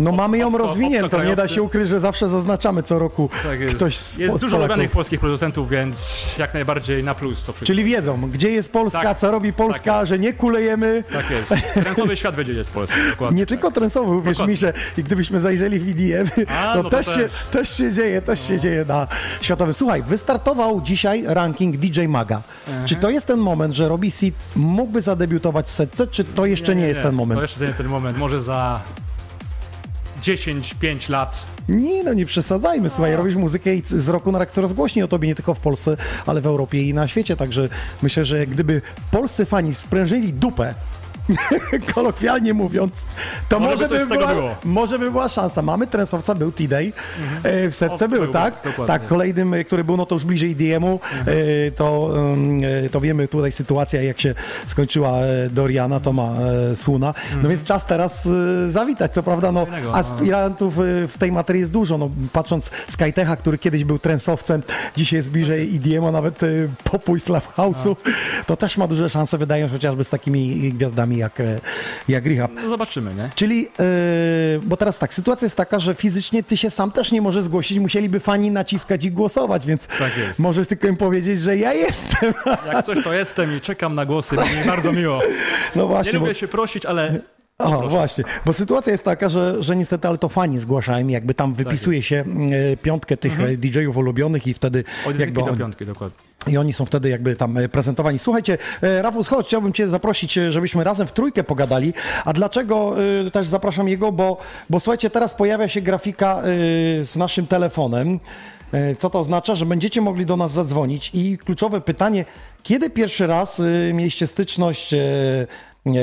No mamy ją rozwiniętą, nie da się ukryć, że zawsze zaznaczamy co roku Tak jest. ktoś z, jest z dużo lubianych polskich producentów, więc jak najbardziej na plus co Czyli wiedzą, gdzie jest Polska, Tak. co robi Polska, Tak. że nie kulejemy. Tak jest. Trencowy świat wiedzie, jest Polska. Dokładnie. Nie tylko trensowy, uwierz mi, że i gdybyśmy zajrzeli w EDM, A, to, no to też, też. Się, też się dzieje, też się dzieje na światowym. Słuchaj, wystartował dzisiaj ranking DJ Maga. Czy to jest ten moment, że Robi Seed mógłby zadebiutować w setce, czy to jeszcze nie, jest ten moment? To jeszcze nie ten moment. Może za 10-5 lat. Nie, no nie przesadzajmy. Słuchaj, robisz muzykę i z roku na rok coraz głośniej o tobie, nie tylko w Polsce, ale w Europie i na świecie. Także myślę, że gdyby polscy fani sprężyli dupę, kolokwialnie mówiąc, to Może może, by by, była, było. może by była szansa. Mamy trensowca, był T-Day, e, w setce O, był, był, tak? dokładnie. Tak, kolejnym, e, który był, no to już bliżej DM-u, e, to, e, to wiemy tutaj sytuacja, jak się skończyła Doriana, to ma e, Suna. No więc czas teraz zawitać, co prawda, no aspirantów w tej materii jest dużo, no patrząc Skytecha, który kiedyś był trensowcem, dzisiaj jest bliżej EDM, a nawet popu i slap house'u, to też ma duże szanse, wydają się chociażby z takimi gwiazdami jak, e, jak Rehab. No zobaczymy, nie? Czyli, yy, bo teraz tak, sytuacja jest taka, że fizycznie ty się sam też nie możesz zgłosić, musieliby fani naciskać i głosować, więc Tak jest. możesz tylko im powiedzieć, że ja jestem. Jak coś to jestem i czekam na głosy, będzie mi bardzo miło. No Nie właśnie, bo, lubię się prosić, ale o, właśnie, bo sytuacja jest taka, że, że niestety, ale to fani zgłaszają, jakby tam wypisuje się e, piątkę tych e, DJ-ów ulubionych i wtedy od jedynki jakby do piątki, dokładnie. I oni są wtedy jakby tam e, prezentowani. Słuchajcie, e, Rafus, chodź, chciałbym Cię zaprosić, e, żebyśmy razem w trójkę pogadali. A dlaczego też zapraszam jego? Bo, bo słuchajcie, teraz pojawia się grafika z naszym telefonem. Co to oznacza? Że będziecie mogli do nas zadzwonić i kluczowe pytanie, kiedy pierwszy raz mieliście styczność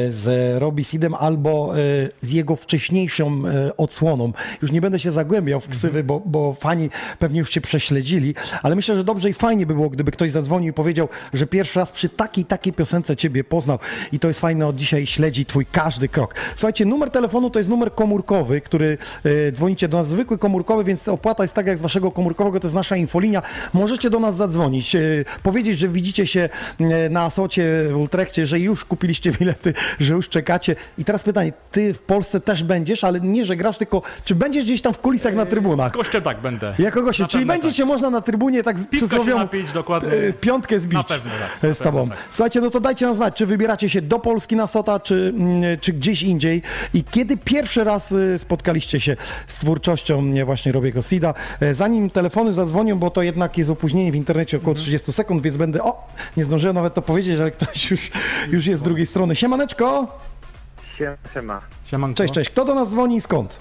z Robbie Seedem albo e, z jego wcześniejszą e, odsłoną. Już nie będę się zagłębiał w ksywy, bo, bo fani pewnie już cię prześledzili, ale myślę, że dobrze i fajnie by było, gdyby ktoś zadzwonił i powiedział, że pierwszy raz przy takiej, takiej piosence ciebie poznał i to jest fajne, od dzisiaj śledzi twój każdy krok. Słuchajcie, numer telefonu to jest numer komórkowy, który e, dzwonicie do nas, zwykły komórkowy, więc opłata jest tak jak z waszego komórkowego, to jest nasza infolinia. Możecie do nas zadzwonić, e, powiedzieć, że widzicie się e, na Asocie w Utrechcie, że już kupiliście bilety, że już czekacie. I teraz pytanie, ty w Polsce też będziesz, ale nie, że grasz, tylko czy będziesz gdzieś tam w kulisach na trybunach? Goście tak będę. Jako goście, Na czyli pewno będziecie można na trybunie tak przysłowiową napić, dokładnie. e, piątkę zbić Na pewno tak, z tobą. pewno tak. Słuchajcie, no to dajcie nam znać, czy wybieracie się do Polski na Sota, czy, mm, czy gdzieś indziej i kiedy pierwszy raz e, spotkaliście się z twórczością e, właśnie Robiego Sida. E, Zanim telefony zadzwonią, bo to jednak jest opóźnienie w internecie około Mhm. 30 sekund, więc będę, o, nie zdążyłem nawet to powiedzieć, ale ktoś już, już jest z drugiej strony. Siemaneczko! Siema, siema. Siemanko. Cześć, cześć. Kto do nas dzwoni i skąd?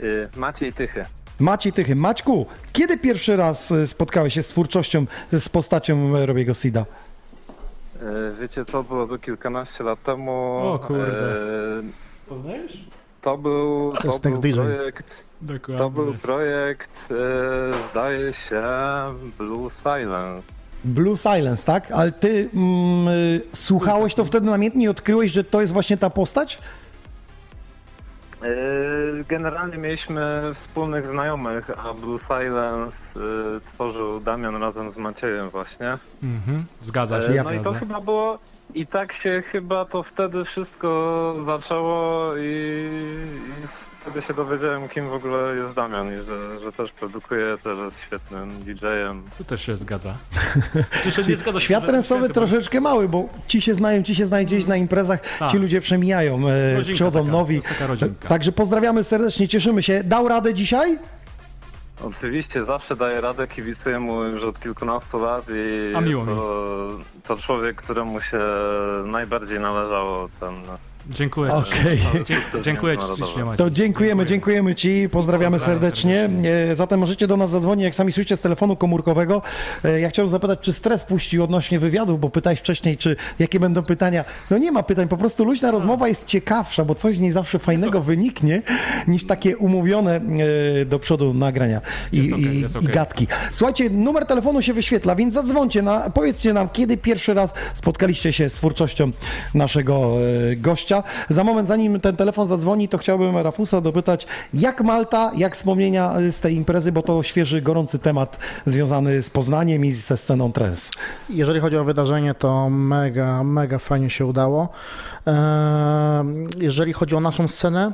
Y, Maciej Tychy. Maciej Tychy. Maćku, kiedy pierwszy raz e, spotkałeś się z twórczością, z postacią Robiego Sida? Y, Wiecie co, było to kilkanaście lat temu. O kurde. Y, Poznajesz? To był, To to był projekt, Dokładnie. to był projekt, y, zdaje się, Blue Silence. Blue Silence, tak? Ale ty mm, y, słuchałeś to wtedy namiętnie i odkryłeś, że to jest właśnie ta postać? Y, Generalnie mieliśmy wspólnych znajomych, a Blue Silence y, tworzył Damian razem z Maciejem właśnie. Mhm. Zgadza się. E, No i to chyba było. I tak się chyba to wtedy wszystko zaczęło i, i wtedy się dowiedziałem, kim w ogóle jest Damian i że, że też produkuje, też jest świetnym DJ-em. Tu też się zgadza. Czy się nie zgadza się, Świat trensowy troszeczkę mały, bo ci się znają, ci się znają gdzieś na imprezach, Tak. ci ludzie przemijają, e, Rodzinka przychodzą taka, nowi. to jest taka rodzinka. Także pozdrawiamy serdecznie, cieszymy się. Dał radę dzisiaj? Oczywiście zawsze daje radę, kibicuję mu już od kilkunastu lat i A miło to, to człowiek, któremu się najbardziej należało ten, Dziękuję. Dzie- Dziękuję ci ślicznie, Maciej. To dziękujemy, dziękujemy Ci, pozdrawiamy Pozdrawiam serdecznie. E, Zatem możecie do nas zadzwonić, jak sami słyszycie, z telefonu komórkowego. E, Ja chciałem zapytać, czy stres puścił odnośnie wywiadów, bo pytałeś wcześniej, czy jakie będą pytania. No nie ma pytań, po prostu luźna rozmowa jest ciekawsza, bo coś z niej zawsze fajnego wyniknie, niż takie umówione e, do przodu nagrania i, okej, i, jest i gadki. Słuchajcie, numer telefonu się wyświetla, więc zadzwońcie, na, powiedzcie nam, kiedy pierwszy raz spotkaliście się z twórczością naszego e, gościa. Za moment, zanim ten telefon zadzwoni, to chciałbym Rafusa dopytać, jak Malta, jak wspomnienia z tej imprezy, bo to świeży, gorący temat związany z Poznaniem i ze sceną trance. Jeżeli chodzi o wydarzenie, to mega, mega fajnie się udało. Ehm, Jeżeli chodzi o naszą scenę,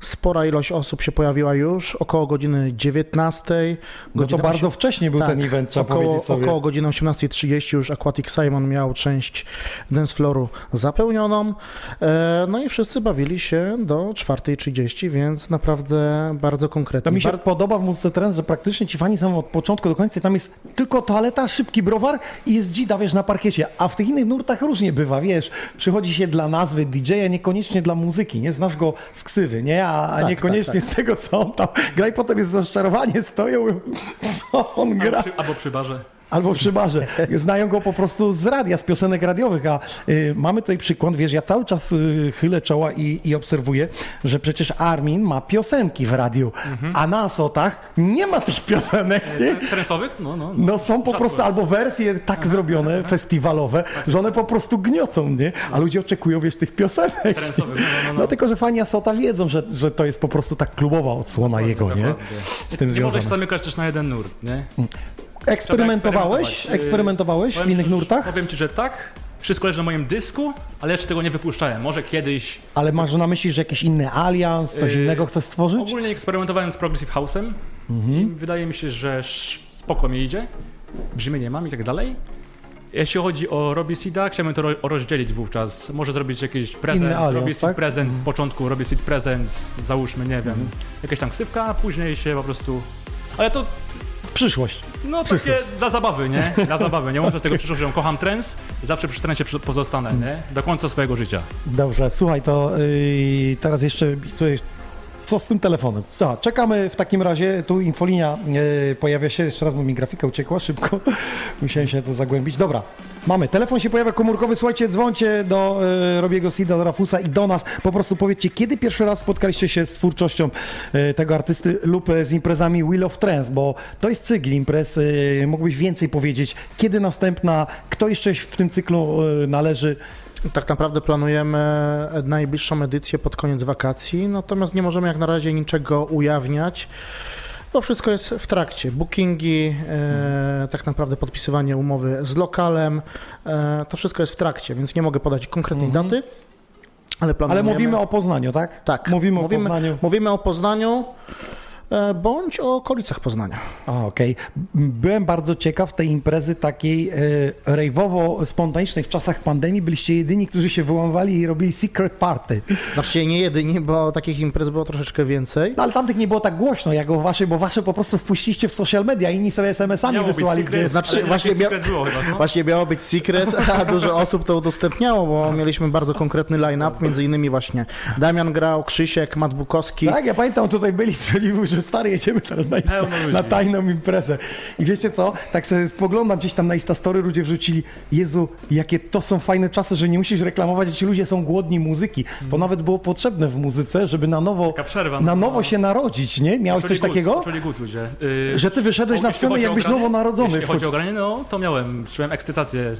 spora ilość osób się pojawiła już, około godziny 19. No to bardzo osie- wcześnie był tak, ten event, trzeba około, powiedzieć sobie. Około godziny 18.30 już Aquatic Simon miał część dance flooru zapełnioną. E, No i wszyscy bawili się do 4.30, więc naprawdę bardzo konkretnie. To mi się Bar- podoba w muzyce trance, że praktycznie ci fani są od początku do końca tam jest tylko toaleta, szybki browar i jest dzida, wiesz, na parkiecie. A w tych innych nurtach różnie bywa, wiesz, przychodzi się dla nazwy DJ-a, niekoniecznie dla muzyki, nie? Znasz go z ksywy, nie? A, a Tak, niekoniecznie tak, z tego, co on tam gra i potem jest rozczarowanie, stoją, co on gra. Albo przy, albo przy barze. Albo przy barze. Znają go po prostu z radia, z piosenek radiowych, a y, mamy tutaj przykład, wiesz, ja cały czas y, chylę czoła i, i obserwuję, że przecież Armin ma piosenki w radiu, a na Asotach nie ma tych piosenek, nie? Tresowych? No, no. No są po Rzadko. prostu albo wersje tak zrobione, festiwalowe, że one po prostu gniotą, nie? A ludzie oczekują, wiesz, tych piosenek. Tresowych, no, no, no. No tylko, że fani Asota wiedzą, że, że to jest po prostu tak klubowa odsłona jego, nie? Z tym możesz związane. zamykać też na jeden nurt, nie? Eksperymentowałeś? Eksperymentowałeś w innych ci, nurtach? Powiem ci, że tak. Wszystko leży na moim dysku, ale jeszcze tego nie wypuszczałem. Może kiedyś. Ale masz na myśli, że jakiś inny alians, coś Yy, innego chcesz stworzyć? Ogólnie eksperymentowałem z Progressive House'em. I wydaje mi się, że spoko mi idzie. Brzmienie mam i tak dalej. Jeśli chodzi o Robbie Seeda, chciałbym to ro- rozdzielić wówczas. Może zrobić jakiś prezent, Robbie Seed tak? prezent, z początku Robbie Seed prezent, załóżmy, nie wiem, jakaś tam ksywka, a później się po prostu... Ale to Przyszłość. No takie dla zabawy, nie? Dla zabawy. Nie łączę z tego przyszłość, że kocham trends i zawsze przy trensie pozostanę, nie? Do końca swojego życia. Dobrze, słuchaj, to yy, teraz jeszcze tutaj, co z tym telefonem? Czekamy w takim razie, tu infolinia yy, pojawia się, jeszcze raz, mi grafika uciekła szybko, musiałem się to zagłębić. Dobra, mamy, telefon się pojawia komórkowy, słuchajcie, dzwońcie do yy, Robiego Sida, do Rafusa i do nas, po prostu powiedzcie, kiedy pierwszy raz spotkaliście się z twórczością yy, tego artysty lub z imprezami Wheel of Trance, bo to jest cykl imprez, yy, mógłbyś więcej powiedzieć, kiedy następna, kto jeszcze w tym cyklu należy, Tak naprawdę planujemy najbliższą edycję pod koniec wakacji, natomiast nie możemy jak na razie niczego ujawniać, bo wszystko jest w trakcie. Bookingi, e, tak naprawdę podpisywanie umowy z lokalem, e, to wszystko jest w trakcie, więc nie mogę podać konkretnej daty, ale Ale planujemy... mówimy o Poznaniu, tak? Tak, Mówimy, o Poznaniu. Mówimy o Poznaniu, bądź o okolicach Poznania. Okej. Byłem bardzo ciekaw tej imprezy takiej e, rejwowo-spontanicznej w czasach pandemii. Byliście jedyni, którzy się wyłamywali i robili secret party. Znaczy nie jedyni, bo takich imprez było troszeczkę więcej. No, ale tamtych nie było tak głośno jak o waszej, bo wasze po prostu wpuściliście w social media, inni sobie SMS-ami Miało wysyłali, secret, gdzie Znaczy, właśnie mia- secret było chyba, no? Właśnie miało być secret, a dużo osób to udostępniało, bo mieliśmy bardzo konkretny line-up, między innymi właśnie Damian grał, Krzysiek, Mat Bukowski. Tak, ja pamiętam, tutaj byli, czyli mówił, że stary, jedziemy teraz na, na tajną imprezę. I wiecie co, tak sobie spoglądam gdzieś tam na Instastory, ludzie wrzucili, Jezu, jakie to są fajne czasy, że nie musisz reklamować, że ci ludzie są głodni muzyki. To nawet było potrzebne w muzyce, żeby na nowo, przerwa, na no. nowo się narodzić, nie? Miałeś coś takiego? Głód ludzie. Yy, Że ty wyszedłeś na scenę jakbyś granie- nowonarodzony. Jeśli chodzi o granie, no to miałem, czułem ekscytację.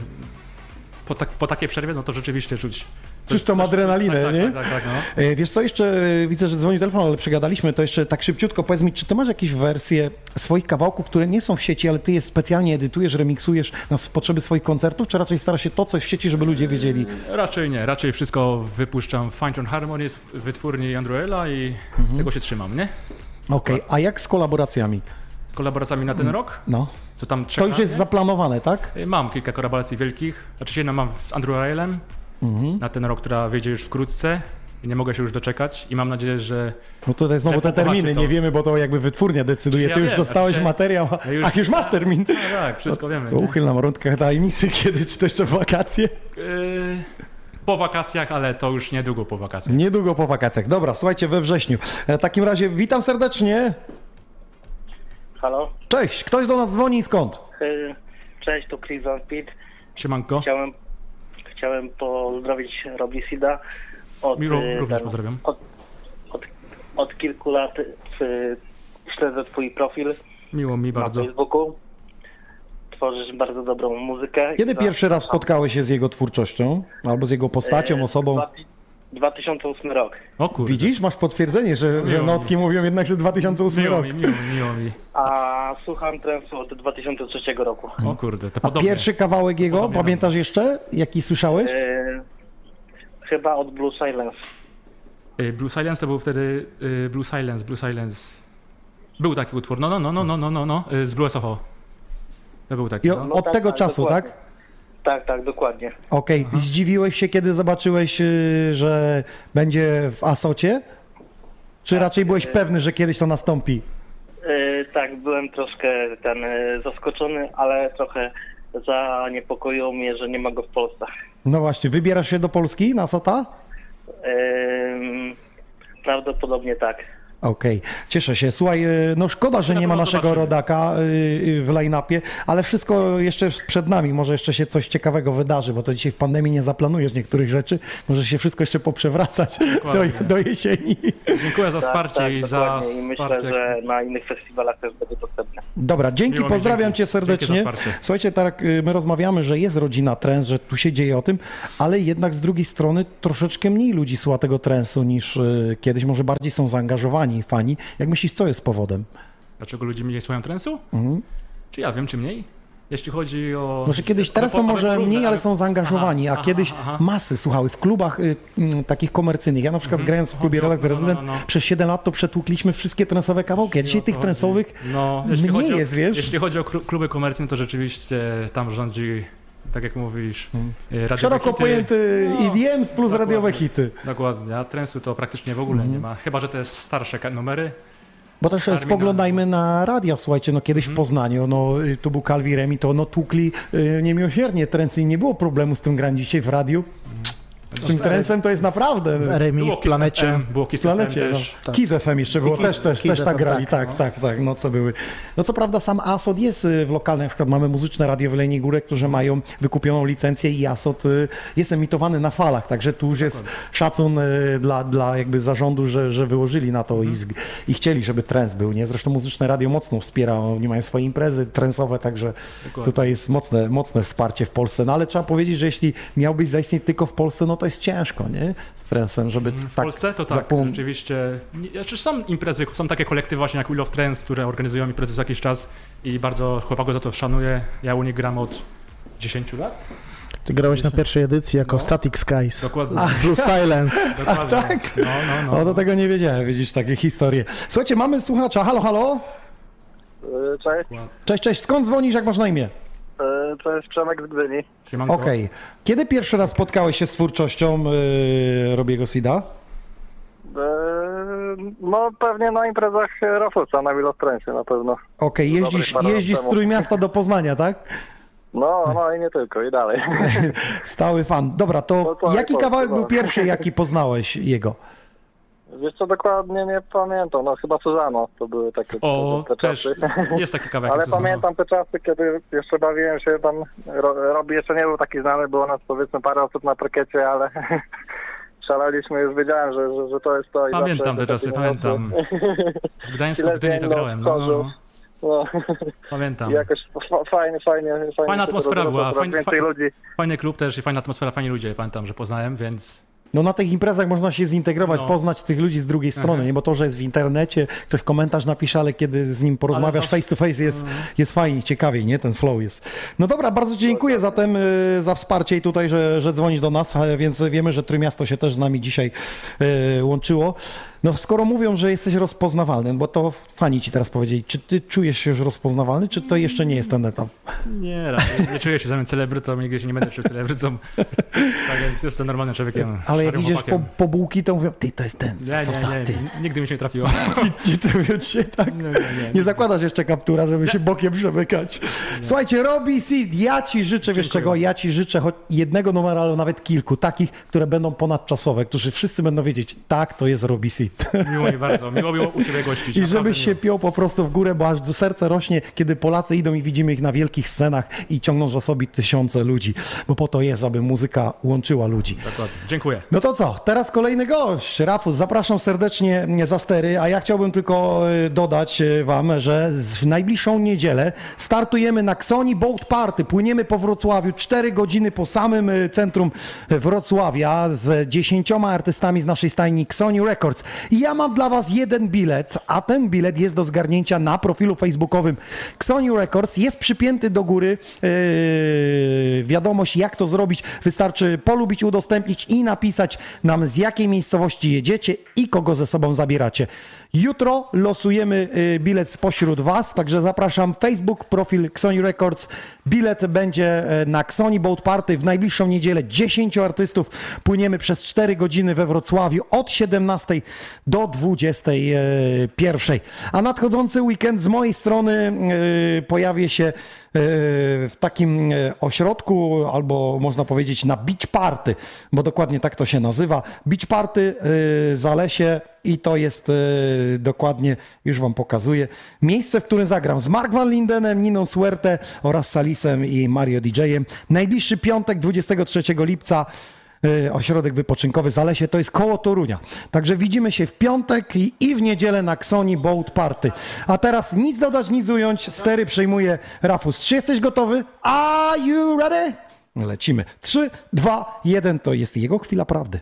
Po, tak, po takiej przerwie, no to rzeczywiście czuć. Czuć tą adrenalinę, tak, nie? Tak, tak, tak, no. E, Wiesz co, jeszcze e, widzę, że dzwoni telefon, ale przegadaliśmy, to jeszcze tak szybciutko powiedz mi, czy ty masz jakieś wersje swoich kawałków, które nie są w sieci, ale ty je specjalnie edytujesz, remiksujesz na potrzeby swoich koncertów, czy raczej starasz się to coś w sieci, żeby ludzie wiedzieli? Raczej nie, raczej wszystko wypuszczam w Fine Tune Harmony z wytwórni Androela i Mhm. tego się trzymam, nie? Okej, a jak z kolaboracjami? Z kolaboracjami na ten rok, No, to czeka, już jest zaplanowane, tak? Mam kilka kolaboracji wielkich. Znaczy jedną mam z Andrew Railem Mhm. na ten rok, która wyjdzie już wkrótce. I nie mogę się już doczekać i mam nadzieję, że No tutaj znowu te terminy, to. nie wiemy, bo to jakby wytwórnia decyduje. Ja Ty już wiem, dostałeś znaczy, materiał, ja już- ach, już masz termin. no tak, wszystko wiemy. To uchyl nam rączkę tajemnicy, kiedy, czy to jeszcze w wakacje? Yy, po wakacjach, ale to już niedługo po wakacjach. Niedługo po wakacjach. Dobra, słuchajcie, we wrześniu. E, W takim razie witam serdecznie. Halo? Cześć, ktoś do nas dzwoni i skąd? Y, Cześć, tu Chris Van Pitt. Siemanko. Chciałem, chciałem pozdrowić Robi Sida. Od, Miło, y, również ten- pozdrawiam. Od, od, od kilku lat y, śledzę twój profil Miło mi na bardzo. Facebooku. Tworzysz bardzo dobrą muzykę. Kiedy pierwszy raz spotkałeś się z jego twórczością? Albo z jego postacią, y, osobą? 2008 rok. O kurde. Widzisz, masz potwierdzenie, że, że Miło notki mówią jednak, że 2008 Miło rok. mi, miło mi, miło mi. A słucham trensu od 2003 roku. O kurde, to A podobnie. pierwszy kawałek jego, Podobnie pamiętasz jeszcze, jaki słyszałeś? Y, chyba od Blue Silence. Y, Blue Silence to był wtedy y, Blue Silence, Blue Silence. Był taki utwór, no, no, no, no, no, no, no, no, y, z Blue Soho. To był taki, I no. od tak, tego tak, czasu, dokładnie. tak? Tak, tak, dokładnie. Okej, zdziwiłeś się, kiedy zobaczyłeś, y, że będzie w Asocie? Czy raczej byłeś pewny, że kiedyś to nastąpi? E, tak, byłem troszkę ten e, zaskoczony, ale trochę zaniepokoiło mnie, że nie ma go w Polsce. No właśnie, wybierasz się do Polski na Asota? Em, prawdopodobnie tak. Okej, cieszę się. Słuchaj, y, no szkoda, że nie ma naszego zobaczymy. rodaka y, y, w line-upie, ale wszystko jeszcze przed nami. Może jeszcze się coś ciekawego wydarzy, bo to dzisiaj w pandemii nie zaplanujesz niektórych rzeczy. Może się wszystko jeszcze poprzewracać do, do jesieni. Dziękuję za Tak, wsparcie tak, i za. I myślę, wsparcie. że na innych festiwalach też będzie dostępne. Dobra, dzięki, Miło mi, pozdrawiam dzięki. cię serdecznie. wsparcie. Słuchajcie, tak my rozmawiamy, że jest rodzina trens, że tu się dzieje o tym, ale jednak z drugiej strony troszeczkę mniej ludzi słucha tego trensu niż kiedyś. Może bardziej są zaangażowani fani. Jak myślisz, co jest powodem? Dlaczego ludzie mniej słuchają trensu? Mhm. Czy ja wiem, czy mniej? Jeśli chodzi o... Może kiedyś, o- teraz o- są może mniej, ale są zaangażowani, Aha, a kiedyś aha, aha. masy słuchały w klubach y, mm, takich komercyjnych. Ja na przykład grając w klubie Chodzi o- Relax no, no, Resident no, no. przez 7 lat to przetłukliśmy wszystkie trensowe kawałki, a dzisiaj tych trensowych No, mniej o, jest, wiesz? Jeśli chodzi o kluby komercyjne, to rzeczywiście tam rządzi, tak jak mówisz, Hmm. y, radiowe szeroko hity. pojęty No, EDM plus dokładnie. radiowe hity. Dokładnie, a trensu to praktycznie w ogóle Mhm. nie ma. Chyba, że to jest starsze numery. Bo też Armina. spoglądajmy na radia, słuchajcie, no kiedyś Mhm. w Poznaniu, no y, tu był Calvi Remi, to no tłukli y, niemiłosiernie trensy i nie było problemu z tym grać dzisiaj w radiu. Z tym trensem to jest naprawdę... Było w Kiss planecie. FM, było Kiss W planecie, FM no. też. Tak. Kiss FM jeszcze było, Kiss- też, też, Kiss też tak grali, tak, tak, tak, tak, no co były. No co prawda sam ASOT jest y, w lokalnych, na przykład mamy muzyczne radio w Jeleniej Górek, którzy mają wykupioną licencję i ASOT y, jest emitowany na falach, także tu już jest szacun y, dla, dla jakby zarządu, że, że wyłożyli na to Mhm. i, i chcieli, żeby trens był, nie? Zresztą muzyczne radio mocno wspiera, oni mają swoje imprezy trensowe, także Dokładnie. tutaj jest mocne, mocne wsparcie w Polsce, no ale trzeba powiedzieć, że jeśli miałbyś zaistnieć tylko w Polsce, no to jest ciężko, nie? Z trensem, żeby Mhm, W tak Polsce to tak, rzeczywiście. Znaczy są imprezy, są takie kolektywy właśnie jak Wheel of Trends, które organizują imprezy co jakiś czas i bardzo chłopaków za to szanuję. Ja u nich gram od 10 lat. Ty grałeś na pierwszej edycji jako No. Static Skies. Dokładnie. Blue Silence. Dokładnie. tak? No, no, no. O, do tego nie wiedziałem, widzisz, takie historie. Słuchajcie, mamy słuchacza. Halo, halo? Cześć, Cześć, cześć. Skąd dzwonisz, jak masz na imię? To jest Przemek z Gdyni. Okej. Kiedy pierwszy raz spotkałeś się z twórczością yy, Robiego Sida? No pewnie na imprezach Rafusa na Wilostrensie na pewno. Okej, jeździsz, parę lat jeździsz z. Trójmiasta do Poznania, tak? No, no i nie tylko, i dalej. Stały fan. Dobra, to No jaki kawałek no. był pierwszy, jaki poznałeś jego? Wiesz co, dokładnie nie pamiętam, no chyba Suzano to były takie O, te też czasy. jest taki kawałek. Ale Suzano. pamiętam te czasy, kiedy jeszcze bawiłem się tam, ro, Robi jeszcze nie był taki znany, było nas powiedzmy parę osób na parkiecie, ale szaleliśmy, już wiedziałem, że, że, że to jest to. i Pamiętam te czasy, pamiętam. W Gdańsku, w Gdyni to zmienno grałem. No, no, no. No, Pamiętam. i jakoś fa- fajnie, fajnie, fajnie. Fajna atmosfera była, coraz fajnie- więcej fa- ludzi. Fajny klub też i fajna atmosfera, fajni ludzie, pamiętam, że poznałem, więc No na tych imprezach można się zintegrować, No. poznać tych ludzi z drugiej strony, Aha. nie? Bo to, że jest w internecie, ktoś komentarz napisze, ale kiedy z nim porozmawiasz zawsze- face to face jest, jest fajnie, ciekawiej, nie? Ten flow jest. No dobra, bardzo Ci dziękuję zatem y, za wsparcie i tutaj, że, że dzwonisz do nas, więc wiemy, że Trójmiasto się też z nami dzisiaj y, łączyło. No skoro mówią, że jesteś rozpoznawalny, bo to fani ci teraz powiedzieli, czy ty czujesz się już rozpoznawalny, czy to jeszcze nie jest ten etap? Nie, nie czuję się samym celebrytą, nigdy się nie będę czuł celebrytą. Tak więc jestem normalnym człowiekiem. Ale jak idziesz po, po bułki, to mówią, ty to jest ten, Nie, co nie, nie, ty. nigdy mi się nie trafiło. Nie trafią ci, tak? Nie, nie, nie. Nie zakładasz jeszcze kaptura, żeby się bokiem przemykać. Słuchajcie, Robi Seed, ja ci życzę, wiesz Dziękuję czego, ja ci życzę choć jednego numeru, ale nawet kilku, takich, które będą ponadczasowe, którzy wszyscy będą wiedzieć, tak, to jest Robi Seed. Miło mi bardzo, miło było u Ciebie gościć. I żebyś się piął po prostu w górę, bo aż do serca rośnie, kiedy Polacy idą i widzimy ich na wielkich scenach i ciągną za sobie tysiące ludzi, bo po to jest, aby muzyka łączyła ludzi. Dokładnie. Dziękuję. No to co, teraz kolejny gość. Rafus, zapraszam serdecznie za stery, a ja chciałbym tylko e, dodać e, wam, że w najbliższą niedzielę startujemy na Xoni Boat Party. Płyniemy po Wrocławiu 4 godziny po samym e, centrum Wrocławia z dziesięcioma artystami z naszej stajni Xoni Records. Ja mam dla was jeden bilet, a ten bilet jest do zgarnięcia na profilu facebookowym Xoni Records. Jest przypięty do góry e, wiadomość, jak to zrobić. Wystarczy polubić, udostępnić i napisać nam, z jakiej miejscowości jedziecie i kogo ze sobą zabieracie. Jutro losujemy y, bilet spośród Was, także zapraszam Facebook, profil Xoni Records. Bilet będzie e, na Xoni Boat Party w najbliższą niedzielę. 10 artystów płyniemy przez 4 godziny we Wrocławiu od 17 do 21. A nadchodzący weekend z mojej strony y, pojawię się w takim y, ośrodku, albo można powiedzieć na beach party, bo dokładnie tak to się nazywa. Beach party y, Zalesie i to jest dokładnie, już wam pokazuję, miejsce, w którym zagram z Mark Van Lindenem, Niną Suerte oraz Salisem i Mario DJ-em. Najbliższy piątek, 23 lipca, ośrodek wypoczynkowy Zalesie, to jest koło Torunia. Także widzimy się w piątek i, i w niedzielę na Xoni Boat Party. A teraz nic dodać, nic ująć, stery przejmuje Rafus. Czy jesteś gotowy? Are you ready? Lecimy. 3, 2, 1, to jest jego chwila prawdy.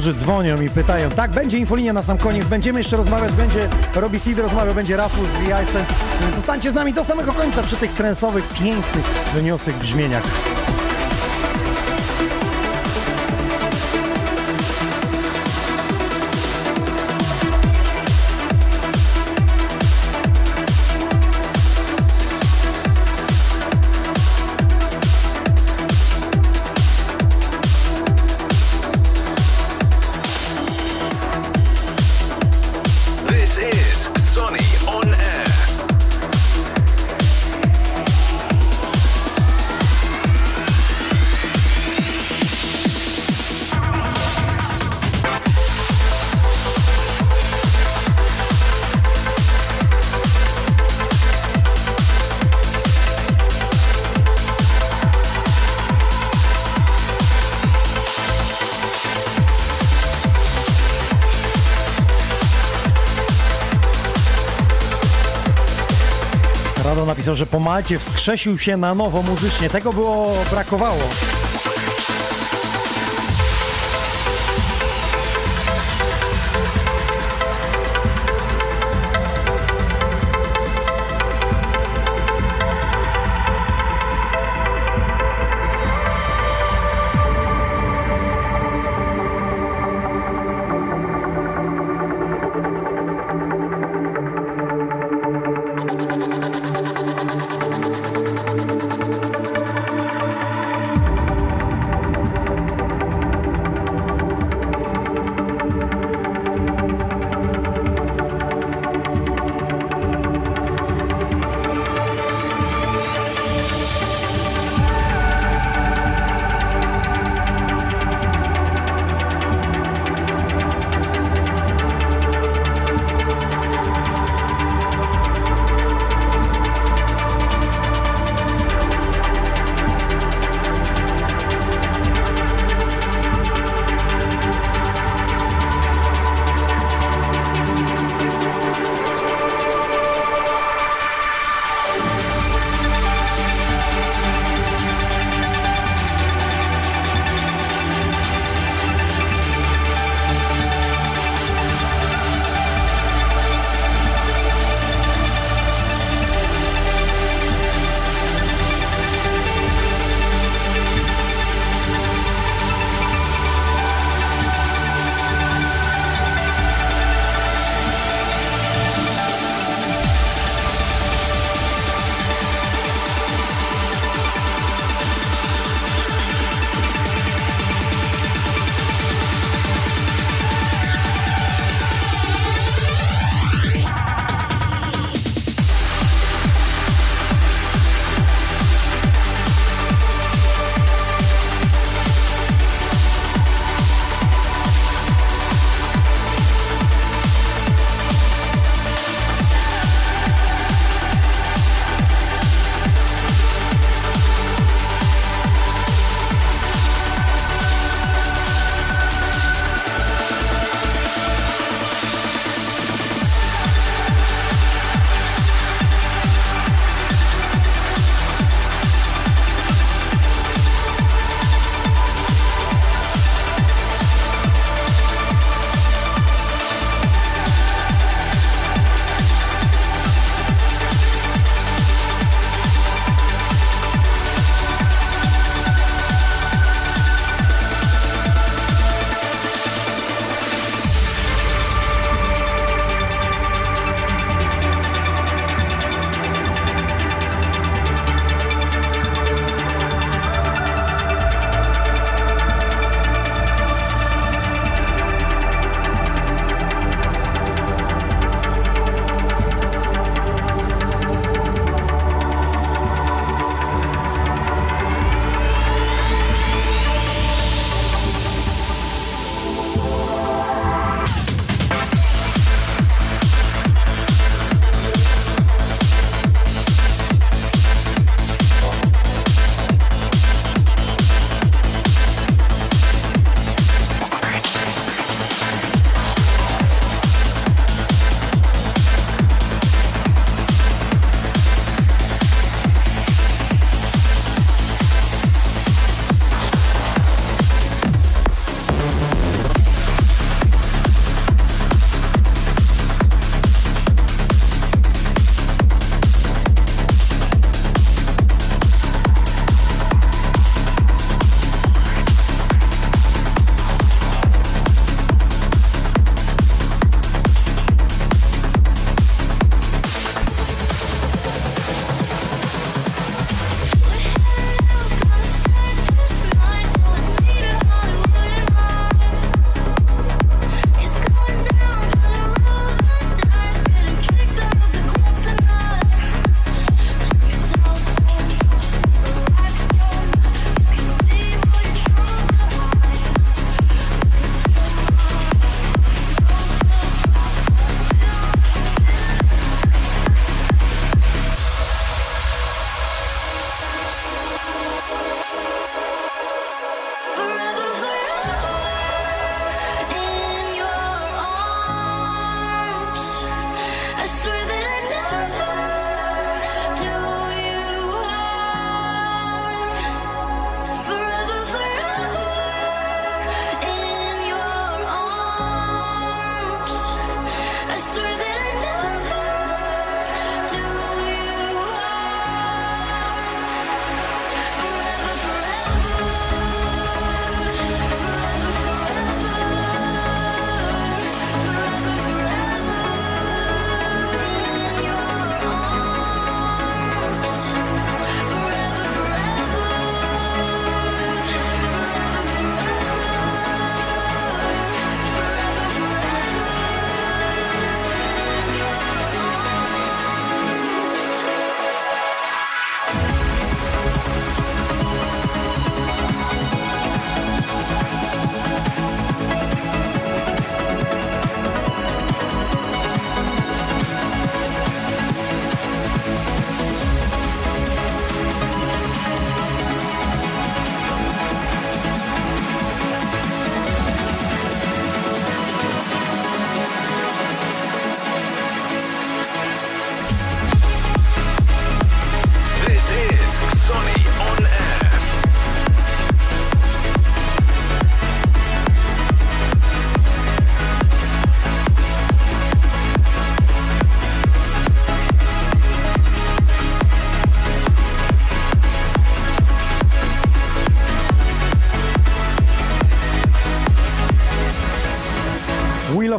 Niektórzy dzwonią i pytają, tak, będzie infolinia na sam koniec, będziemy jeszcze rozmawiać, będzie Robi Seed rozmawiał, będzie Rafus i ja jestem. Zostańcie z nami do samego końca przy tych trensowych, pięknych, wyniosłych brzmieniach. Napisał, że po Malcie wskrzesił się na nowo muzycznie. Tego było brakowało.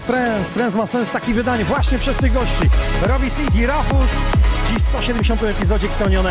Trends. Trends ma sens taki wydanie właśnie przez tych gości. Robi CD, Rafus. Dziś w 170 epizodzie Xonion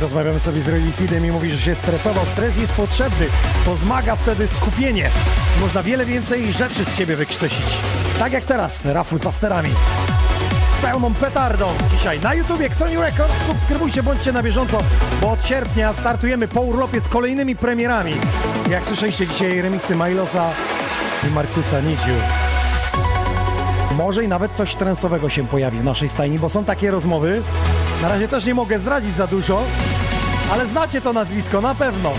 Rozmawiamy sobie z Relisidem i mówi, że się stresował. Stres jest potrzebny, to zmaga wtedy skupienie. Można wiele więcej rzeczy z siebie wykrztusić. Tak jak teraz, Rafu za sterami. Z pełną petardą dzisiaj na YouTubie Sony Records. Subskrybujcie, bądźcie na bieżąco, bo od sierpnia startujemy po urlopie z kolejnymi premierami. Jak słyszeliście dzisiaj remiksy Milosa i Markusa Niciu. Może i nawet coś trensowego się pojawi w naszej stajni, bo są takie rozmowy. Na razie też nie mogę zdradzić za dużo, ale znacie to nazwisko na pewno.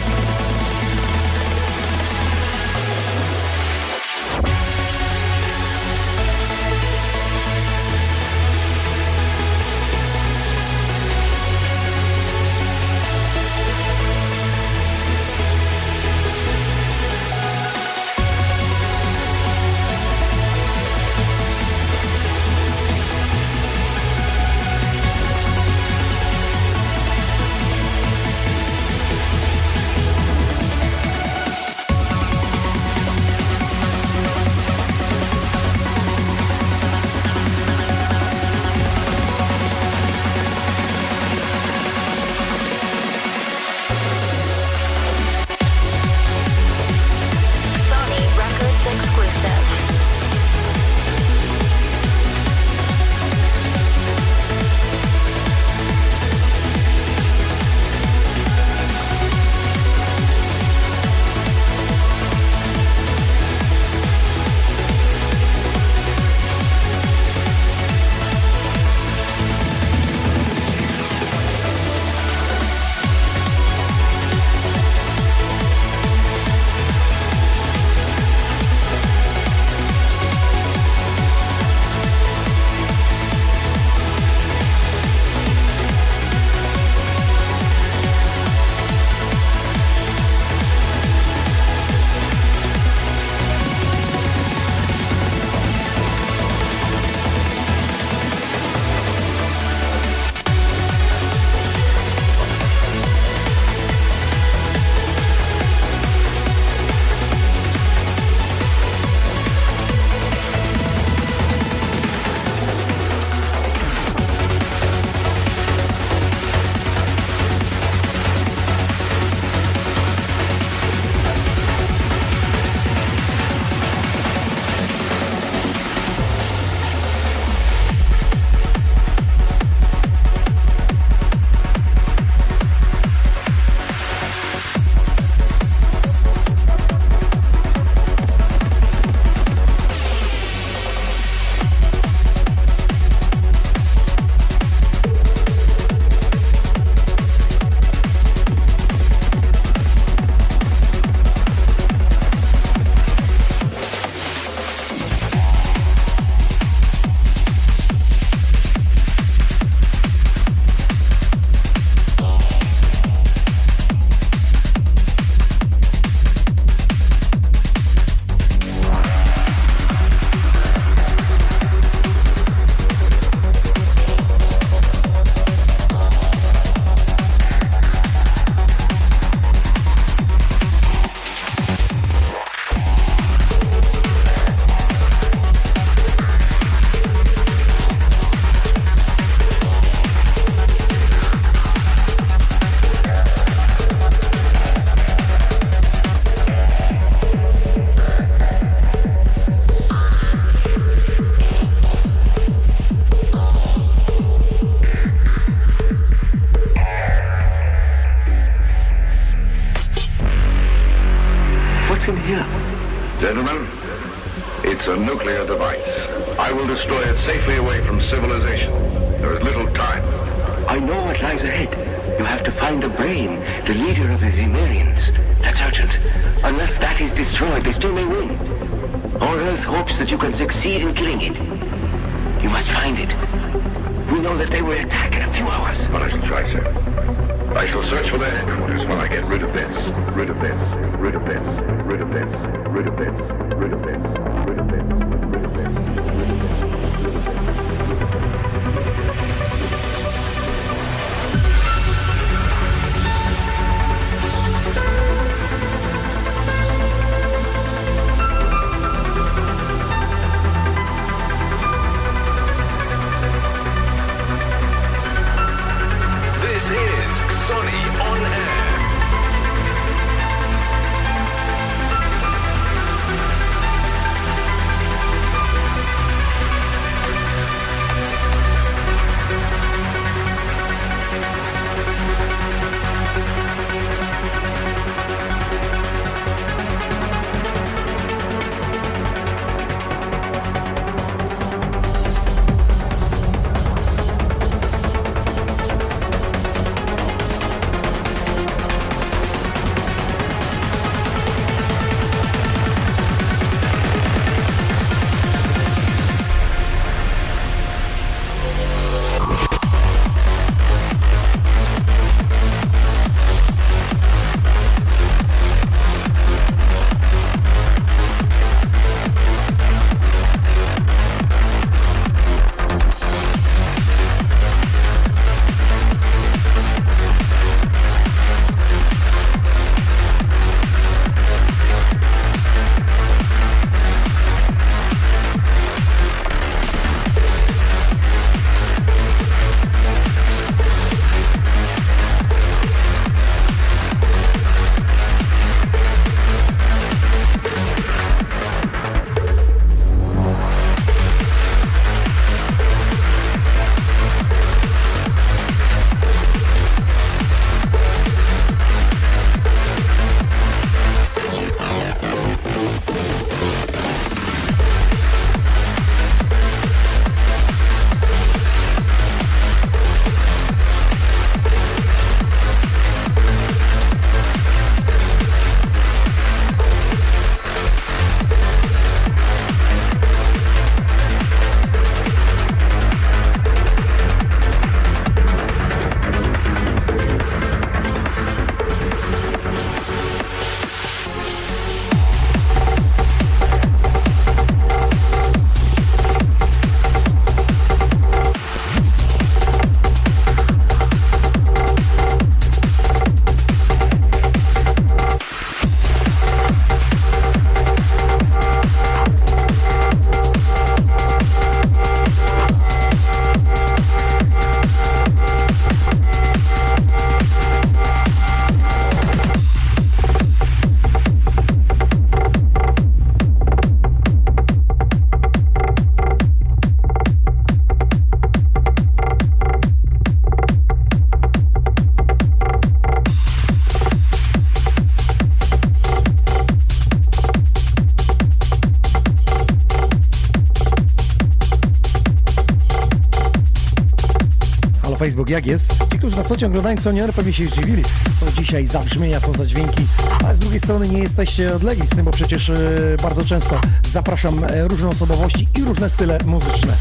Facebook, jak jest. Ci, którzy na co cię oglądają, są nie pewnie się zdziwili, co dzisiaj zabrzmienia, co za dźwięki, ale z drugiej strony nie jesteście odlegli z tym, bo przecież e, bardzo często zapraszam e, różne osobowości i różne style muzyczne.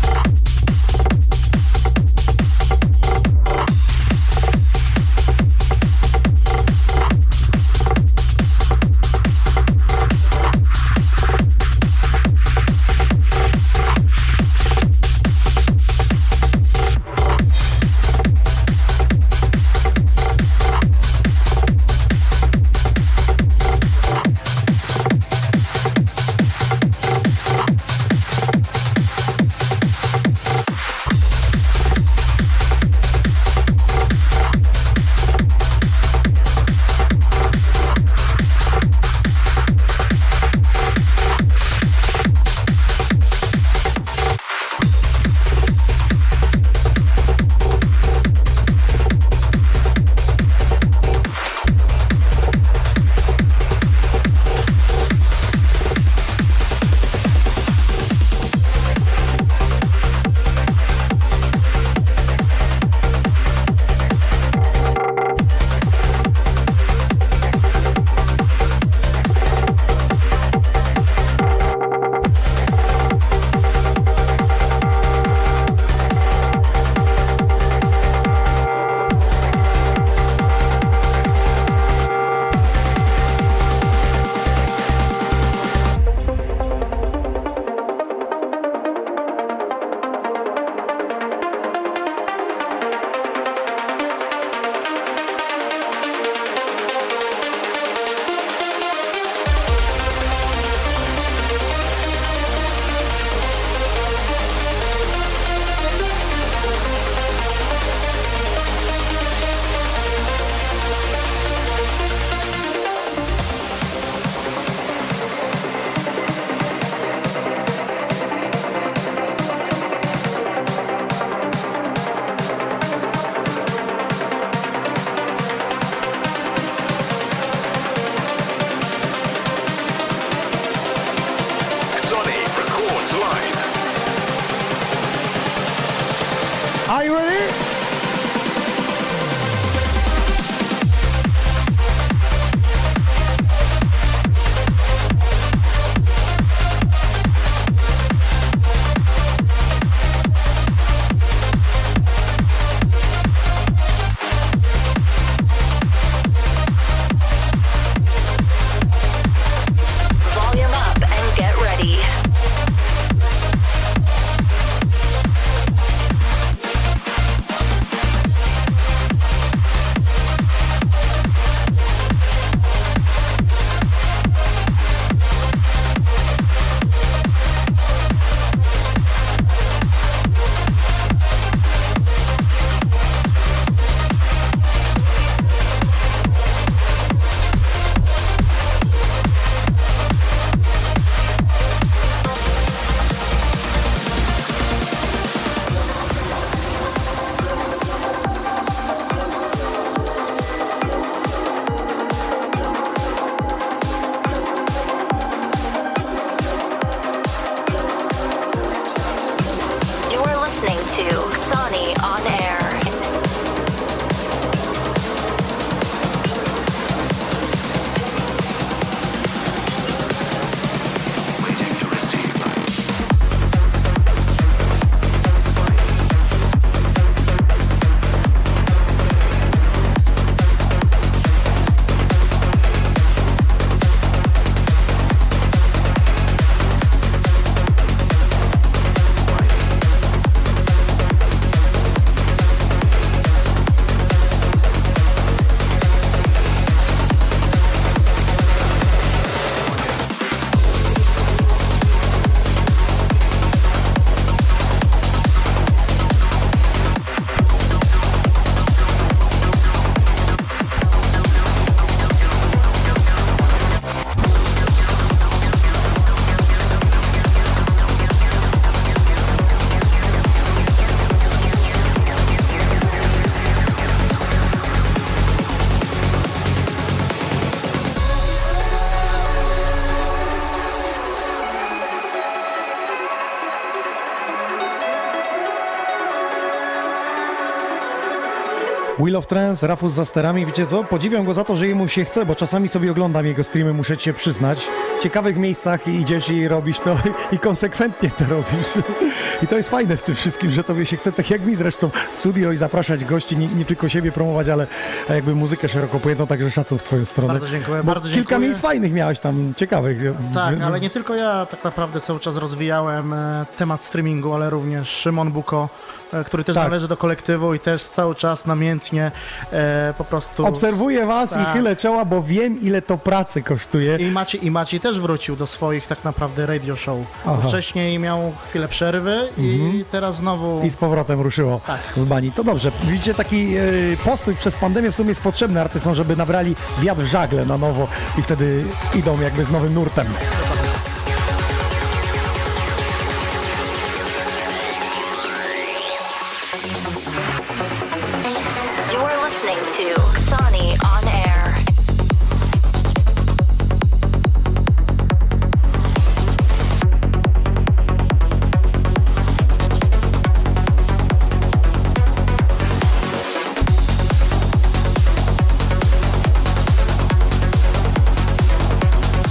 Wheel of Trance, Rafus za sterami, wiecie co? Podziwiam go za to, że jemu się chce, bo czasami sobie oglądam jego streamy, muszę cię przyznać. W ciekawych miejscach idziesz i robisz to i konsekwentnie to robisz. I to jest fajne w tym wszystkim, że tobie się chce, tak jak mi zresztą, studio i zapraszać gości, nie, nie tylko siebie promować, ale jakby muzykę szeroko pojętą, także szacun w twoją stronę. Bardzo dziękuję, Bo bardzo Kilka dziękuję. miejsc fajnych miałeś tam, ciekawych. Tak, ale nie tylko ja tak naprawdę cały czas rozwijałem e, temat streamingu, ale również Szymon Buko, e, który też Tak. należy do kolektywu i też cały czas namiętnie e, po prostu... Obserwuję was Tak. i chylę czoła, bo wiem, ile to pracy kosztuje. I Maciej, I Maciej też wrócił do swoich tak naprawdę radio show. Aha. Wcześniej miał chwilę przerwy i Mhm. teraz znowu... I z powrotem ruszyło Tak. z bani. To dobrze. Widzicie, taki e, postój przez pandemię w sumie jest potrzebny artystom, żeby nabrali wiatr w żagle na nowo i wtedy idą jakby z nowym nurtem.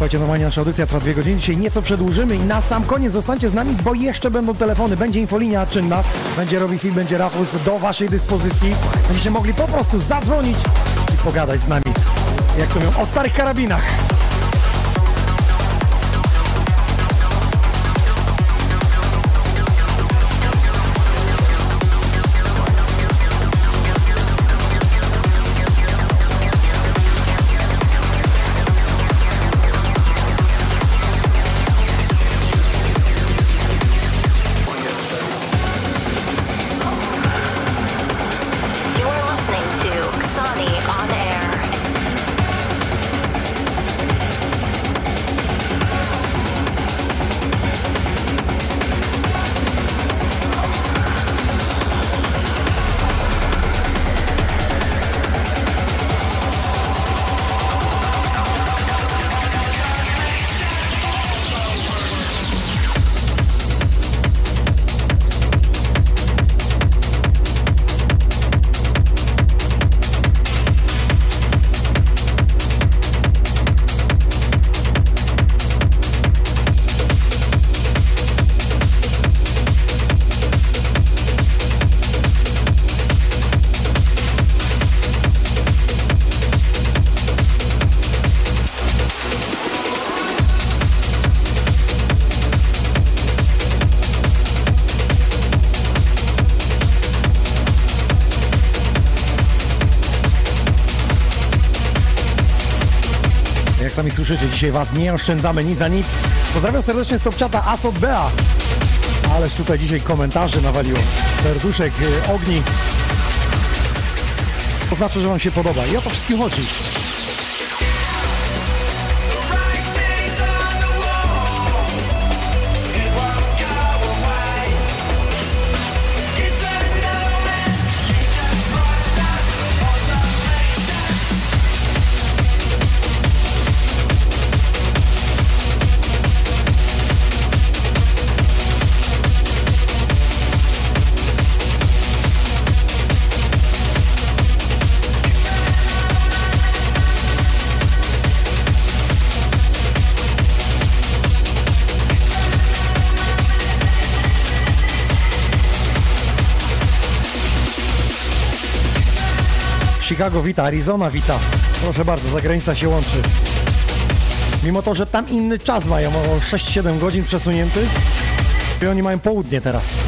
Słuchajcie, normalnie nasza audycja trwa dwie godziny. Dzisiaj nieco przedłużymy i na sam koniec zostańcie z nami, bo jeszcze będą telefony. Będzie infolinia czynna, będzie Robisi, będzie Rafus do waszej dyspozycji. Będziecie mogli po prostu zadzwonić i pogadać z nami. Jak to mówią, o starych karabinach. Słyszycie, dzisiaj Was nie oszczędzamy nic za nic. Pozdrawiam serdecznie Stopczata Asot Bea. Ależ tutaj dzisiaj komentarzy nawaliło. Serduszek, y, ogni. To znaczy, że Wam się podoba. I o to wszystkim chodzi. Chicago wita, Arizona wita. Proszę bardzo, zagranica się łączy. Mimo to, że tam inny czas mają, o 6-7 godzin przesunięty, i oni mają południe teraz.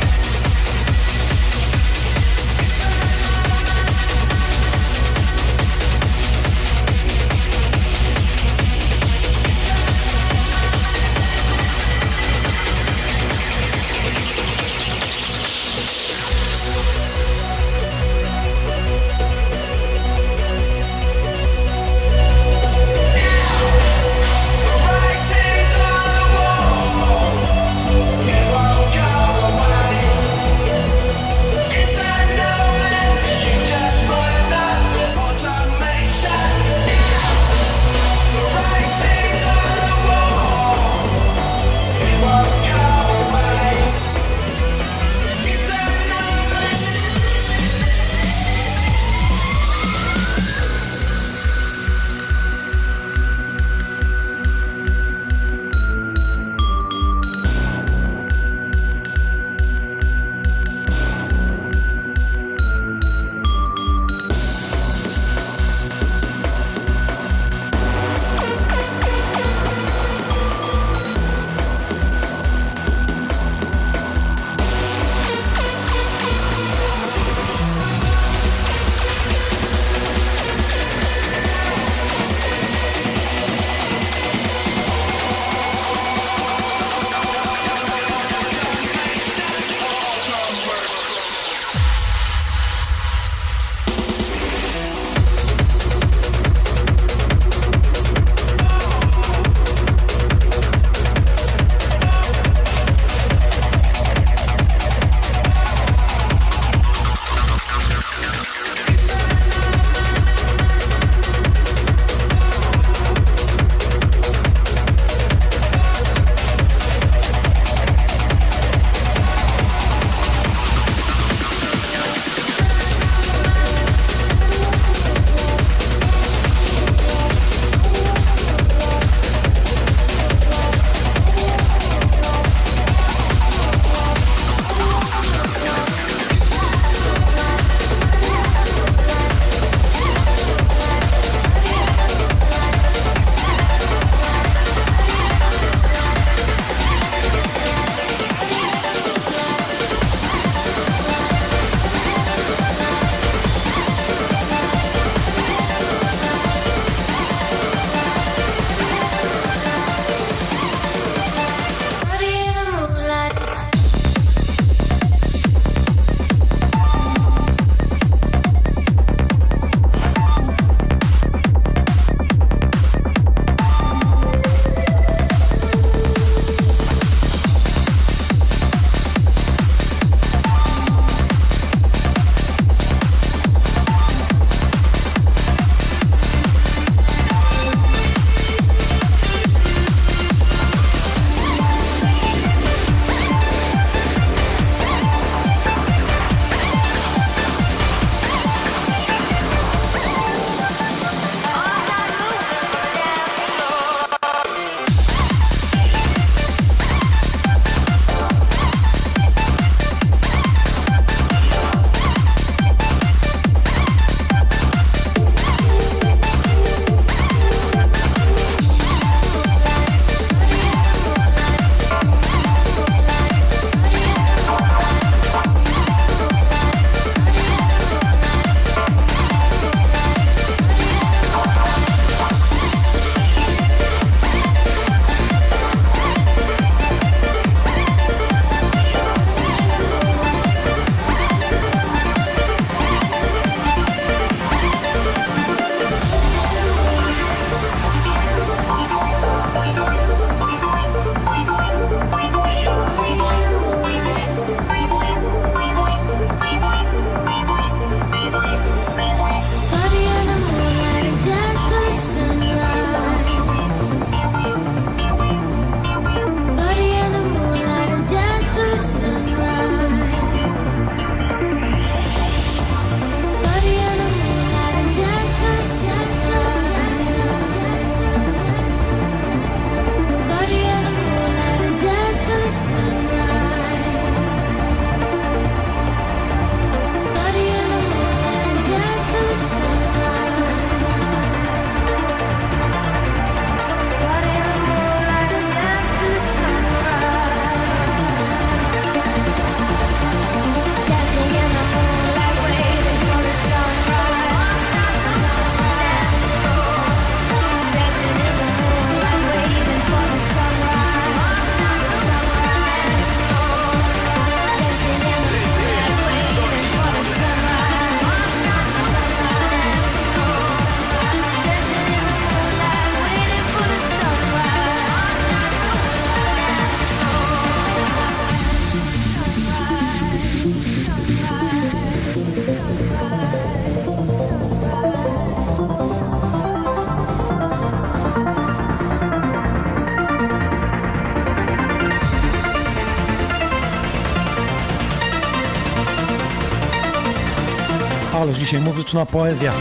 Dzisiaj muzyczna poezja.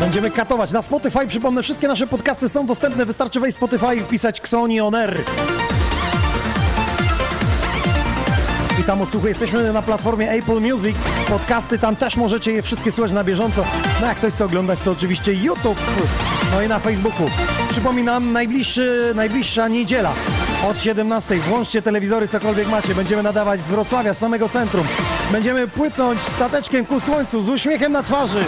Będziemy katować. Na Spotify, przypomnę, wszystkie nasze podcasty są dostępne. Wystarczy wejść Spotify i wpisać Xoni On Air. I tam odsłuchuję. Jesteśmy na platformie Apple Music. Podcasty tam też możecie je wszystkie słuchać na bieżąco. No jak ktoś chce oglądać, to oczywiście YouTube. No i na Facebooku. Przypominam, najbliższy, najbliższa niedziela od 17. Włączcie telewizory, cokolwiek macie. Będziemy nadawać z Wrocławia, z samego centrum. Będziemy płynąć stateczkiem ku słońcu, z uśmiechem na twarzy.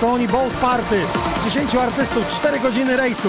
Są oni Boat Party. 10 artystów, 4 godziny rejsu.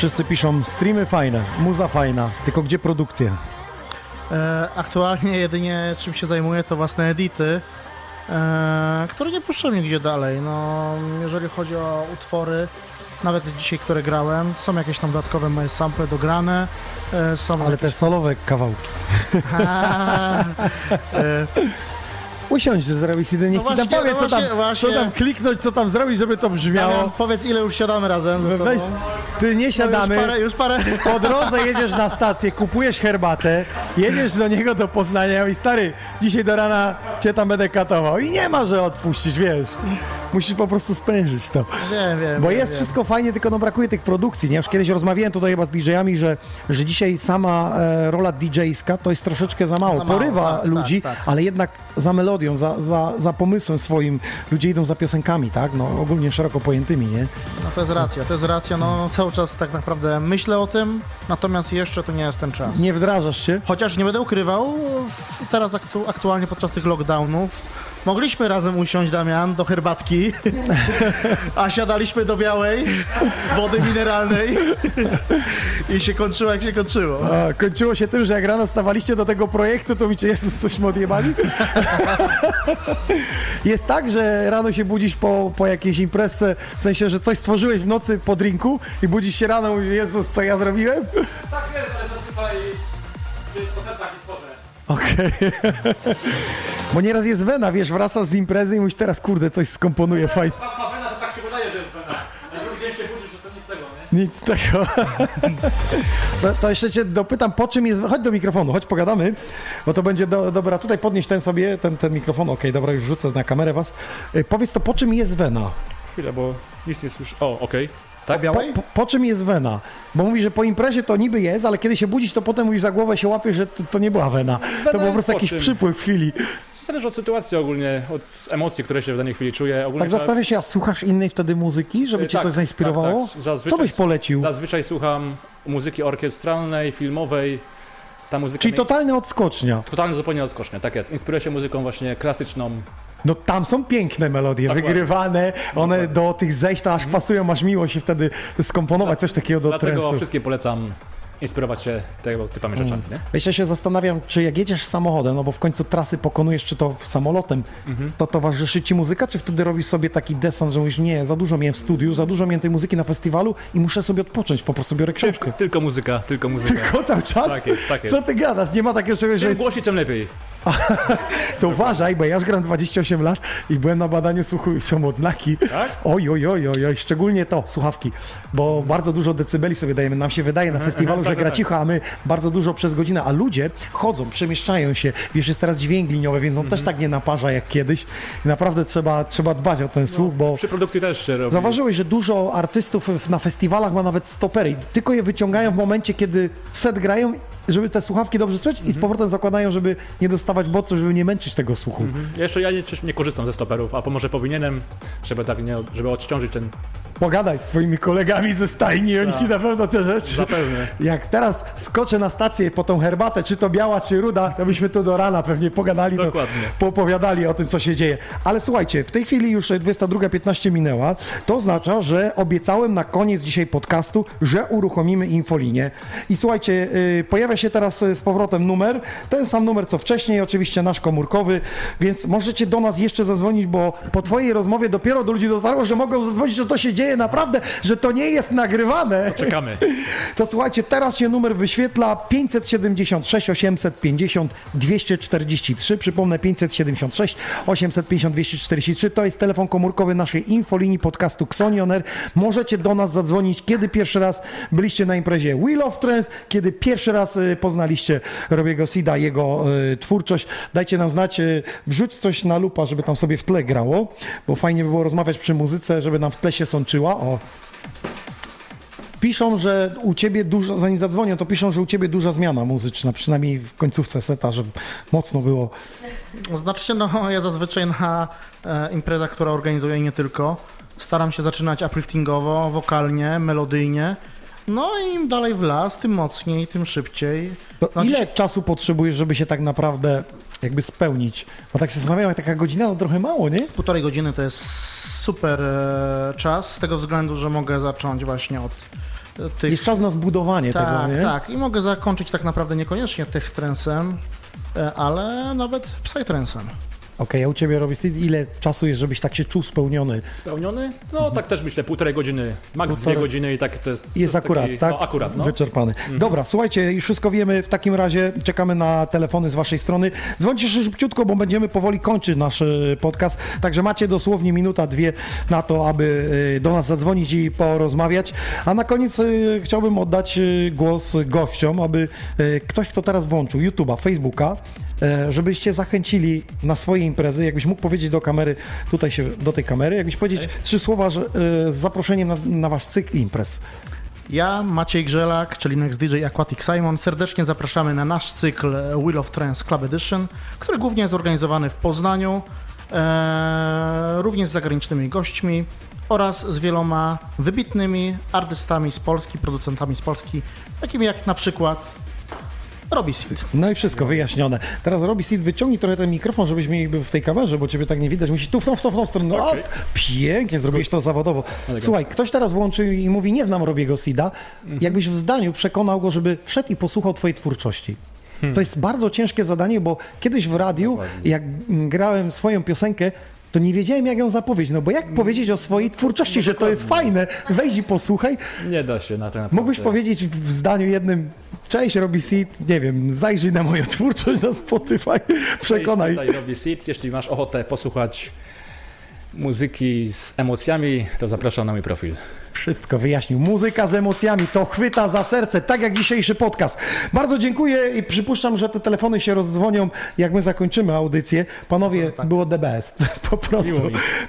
Wszyscy piszą streamy fajne, muza fajna, tylko gdzie produkcja? E, aktualnie jedynie czym się zajmuję to własne edity, e, które nie puszczam nigdzie dalej. No, jeżeli chodzi o utwory, nawet dzisiaj, które grałem, są jakieś tam dodatkowe moje sample dograne, e, są Ale jakieś... te solowe kawałki. e, Usiądź, że zrobisz jeden, niech No ci tam właśnie, powie, no co, tam, właśnie. co tam kliknąć, co tam zrobić, żeby to brzmiało. Damian, powiedz ile już siadamy razem ze sobą. Weź, ty nie siadamy. No już parę, już parę. Po drodze jedziesz na stację, kupujesz herbatę, jedziesz do niego do Poznania i stary, dzisiaj do rana cię tam będę katował. I nie ma, że odpuścić, wiesz. Musisz po prostu sprężyć to. Wiem, wiem. Bo wiem, jest wiem. wszystko fajnie, tylko no brakuje tych produkcji, nie? Już kiedyś rozmawiałem tutaj chyba z DJ-ami, że, że dzisiaj sama e, rola DJ-ska to jest troszeczkę za mało. Za mało, Porywa tak, ludzi, tak, tak. ale jednak za melodią, za, za, za pomysłem swoim ludzie idą za piosenkami, tak? No ogólnie szeroko pojętymi, nie? No to jest racja, to jest racja, no cały czas tak naprawdę myślę o tym, natomiast jeszcze to nie jest ten czas. Nie wdrażasz się? Chociaż nie będę ukrywał, teraz aktu, aktualnie podczas tych lockdownów mogliśmy razem usiąść, Damian, do herbatki, a siadaliśmy do białej wody mineralnej i się kończyło jak się kończyło. A, kończyło się tym, że jak rano stawaliście do tego projektu, to wiecie, Jezus, coś odjebali? Jest tak, że rano się budzisz po, po jakiejś imprezce, w sensie, że coś stworzyłeś w nocy po drinku i budzisz się rano i mówisz, Jezus, co ja zrobiłem? Tak jest, ale zazwyczaj w Okej. Bo nieraz jest wena, wiesz, wracasz z imprezy i mówisz, teraz kurde, coś skomponuję fajnie. Prawda wena, to tak się wydaje, że jest wena. Na drugi dzień się budzisz, że to nic z tego, nie? Nic z tego. To, to jeszcze cię dopytam, po czym jest... Chodź do mikrofonu, chodź pogadamy, bo to będzie do, dobra. Tutaj podnieś ten sobie, ten, ten mikrofon. Okej, dobra, już rzucę na kamerę was. Y, Powiedz to, po czym jest wena? Chwilę, bo nic nie słyszę. O, okej. Tak? Po, po, po czym jest wena? Bo mówi, że po imprezie to niby jest, ale kiedy się budzisz, to potem mówisz za głowę się łapiesz, że to, to nie była wena. To był po prostu jakiś przypływ chwili. Zależy od sytuacji ogólnie, od emocji, które się w danej chwili czuję. Ogólnie Tak zastanawiasz się, a słuchasz innej wtedy muzyki, żeby cię tak, coś zainspirowało? tak, tak. Zazwyczaj- Co byś polecił? Zazwyczaj słucham muzyki orkiestralnej, filmowej. Ta muzyka Czyli totalna odskocznia. totalnie zupełnie odskocznie, tak jest. Inspiruję się muzyką właśnie klasyczną. No tam są piękne melodie, Dokładnie. wygrywane, one do tych zejść to aż pasują, aż miło się wtedy skomponować coś takiego do Dlatego trensu. wszystkim polecam inspirować się tego typami rzeczami, nie? Wiesz, ja się zastanawiam, czy jak jedziesz samochodem, no bo w końcu trasy pokonujesz, czy to samolotem, Mhm. to towarzyszy ci muzyka, czy wtedy robisz sobie taki desant, że mówisz, nie, za dużo miałem w studiu, za dużo miałem tej muzyki na festiwalu i muszę sobie odpocząć, po prostu biorę książkę. Tylko muzyka, tylko muzyka. Tylko cały czas? Tak jest, tak jest. Co ty gadasz? Nie ma takiego czegoś, że Czym jest... głośniej, tym lepiej. To uważaj, bo ja już gram 28 lat i byłem na badaniu słuchu i są odznaki. Tak? Oj, oj, oj, oj, oj, szczególnie to, słuchawki, bo bardzo dużo decybeli sobie dajemy. Nam się wydaje na festiwalu, że tak, gra tak. cicho, a my bardzo dużo przez godzinę, a ludzie chodzą, przemieszczają się. Wiesz, jest teraz dźwięk liniowy, więc on Mhm. też tak nie naparza jak kiedyś. I naprawdę trzeba, trzeba dbać o ten słuch, bo... Przy produkcji też się robi. Zauważyłeś, że dużo artystów na festiwalach ma nawet stopery. i Tylko je wyciągają w momencie, kiedy set grają, żeby te słuchawki dobrze słyszeć i z powrotem zakładają, żeby nie dostawać bodźców, żeby nie męczyć tego słuchu. Mhm. Jeszcze ja nie, nie korzystam ze stoperów, a może powinienem, żeby tak nie, żeby odciążyć ten... Pogadaj z swoimi kolegami ze stajni, oni ci na pewno te rzeczy. Zapewne. Jak teraz skoczę na stację po tą herbatę, czy to biała, czy ruda, to byśmy tu do rana pewnie pogadali, to Dokładnie. poopowiadali o tym, co się dzieje. Ale słuchajcie, w tej chwili już 22.15 minęła. To oznacza, że obiecałem na koniec dzisiaj podcastu, że uruchomimy infolinię. I słuchajcie, yy, pojawia się teraz y, z powrotem numer, ten sam numer co wcześniej, oczywiście nasz komórkowy, więc możecie do nas jeszcze zadzwonić, bo po twojej rozmowie dopiero do ludzi dotarło, że mogą zadzwonić, że to się dzieje naprawdę, że to nie jest nagrywane. Czekamy. To słuchajcie, teraz się numer wyświetla 576 850 243. Przypomnę 576 850 243. To jest telefon komórkowy naszej infolinii podcastu Xonioner. Możecie do nas zadzwonić, kiedy pierwszy raz byliście na imprezie Wheel of Trance, kiedy pierwszy raz y, poznaliście Robiego Sida, jego y, twórczość. Dajcie nam znać, y, wrzuć coś na lupa, żeby tam sobie w tle grało, bo fajnie by było rozmawiać przy muzyce, żeby nam w tle się sączyła. O, Piszą, że u ciebie dużo, zanim zadzwonią, to piszą, że u ciebie duża zmiana muzyczna, przynajmniej w końcówce seta, że mocno było. Znaczy się, no ja zazwyczaj na e, imprezach, które organizuję nie tylko, staram się zaczynać upliftingowo, wokalnie, melodyjnie. No i im dalej w las, tym mocniej, tym szybciej. No, ile czasu potrzebujesz, żeby się tak naprawdę jakby spełnić? Bo tak się zastanawiam, taka godzina to trochę mało, nie? Półtorej godziny to jest super e, czas, z tego względu, że mogę zacząć właśnie od e, tych... Jest czas na zbudowanie tak, tego, nie? Tak, i mogę zakończyć tak naprawdę niekoniecznie tych trensem, e, ale nawet psytrensem. Okej, a u Ciebie robi ile czasu jest, żebyś tak się czuł spełniony? Spełniony? No tak też myślę, półtorej godziny, Półtorej- dwie godziny i tak to jest... to Jest akurat, taki, tak? No akurat, no. Wyczerpany. Dobra, słuchajcie, już wszystko wiemy. W takim razie czekamy na telefony z waszej strony. Dzwońcie szybciutko, bo będziemy powoli kończyć nasz e, podcast. Także macie dosłownie minuta, dwie na to, aby e, do nas zadzwonić i porozmawiać. A na koniec e, chciałbym oddać głos gościom, aby ktoś, kto teraz włączył YouTube'a, Facebooka, żebyście zachęcili na swoje imprezy. Jakbyś mógł powiedzieć do kamery, tutaj się, do tej kamery, jakbyś powiedzieć trzy słowa że, e, z zaproszeniem na, na wasz cykl imprez. Ja, Maciej Grzelak, czyli Next DJ Aquatic Simon, serdecznie zapraszamy na nasz cykl Wheel of Trance Club Edition, który głównie jest organizowany w Poznaniu, e, również z zagranicznymi gośćmi oraz z wieloma wybitnymi artystami z Polski, producentami z Polski, takimi jak na przykład Robi Seed. No i wszystko wyjaśnione. Teraz robi Sid, wyciągnij trochę ten mikrofon, żebyśmy mieli w tej kamerze, bo ciebie tak nie widać. Musi tu w tą, w tą, w tą stronę. No, pięknie, zrobiłeś to zawodowo. Słuchaj, ktoś teraz włączył i mówi, nie znam Robiego Sida. Jakbyś w zdaniu przekonał go, żeby wszedł i posłuchał twojej twórczości. To jest bardzo ciężkie zadanie, bo kiedyś w radiu, jak grałem swoją piosenkę, to nie wiedziałem, jak ją zapowiedzieć. No bo jak powiedzieć o swojej twórczości, że to jest fajne? Wejdź i posłuchaj. Nie da się na ten naprawdę. Mógłbyś powiedzieć w zdaniu jednym, cześć, robi Seed, nie wiem, zajrzyj na moją twórczość na Spotify, przekonaj. Tutaj robi Seed. Jeśli masz ochotę posłuchać muzyki z emocjami, to zapraszam na mój profil. Wszystko wyjaśnił. Muzyka z emocjami to chwyta za serce, tak jak dzisiejszy podcast. Bardzo dziękuję i przypuszczam, że te telefony się rozdzwonią, jak my zakończymy audycję. Panowie, było the best, po prostu.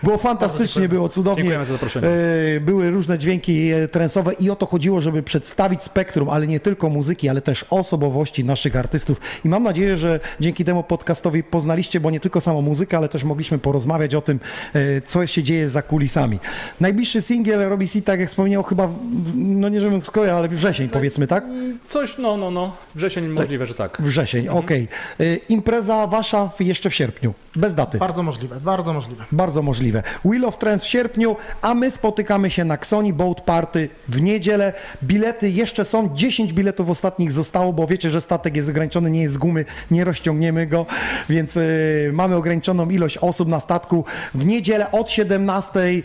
Było fantastycznie, było cudownie. Dziękujemy za zaproszenie. E, Były różne dźwięki e, trensowe i o to chodziło, żeby przedstawić spektrum, ale nie tylko muzyki, ale też osobowości naszych artystów. I mam nadzieję, że dzięki temu podcastowi poznaliście, bo nie tylko samą muzykę, ale też mogliśmy porozmawiać o tym, e, co się dzieje za kulisami. Najbliższy singiel robi si, tak jak wspomniał, chyba, w- no nie żebym skojarzył, ale wrzesień powiedzmy, tak? Coś, no, no, no. Wrzesień możliwe, że tak. Wrzesień, okej. E, Impreza wasza w- jeszcze w sierpniu, bez daty. Bardzo możliwe, bardzo możliwe. Bardzo możliwe. Wheel of Trance w sierpniu, a my spotykamy się na Xoni Boat Party w niedzielę. Bilety jeszcze są, 10 biletów ostatnich zostało, bo wiecie, że statek jest ograniczony, nie jest z gumy, nie rozciągniemy go, więc y, mamy ograniczoną ilość osób na statku. W niedzielę od 17 y,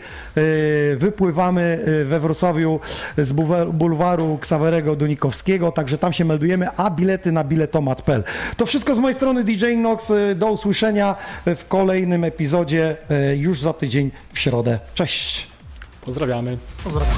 wypływamy y, we Wrocławiu z bulwaru Ksawerego Dunikowskiego, także tam się meldujemy, a bilety na biletomat.pl. To wszystko z mojej strony DJ Nox, y, do usłyszenia w kolejnym epizodzie y, już za tydzień w środę. Cześć! Pozdrawiamy. Pozdrawiam.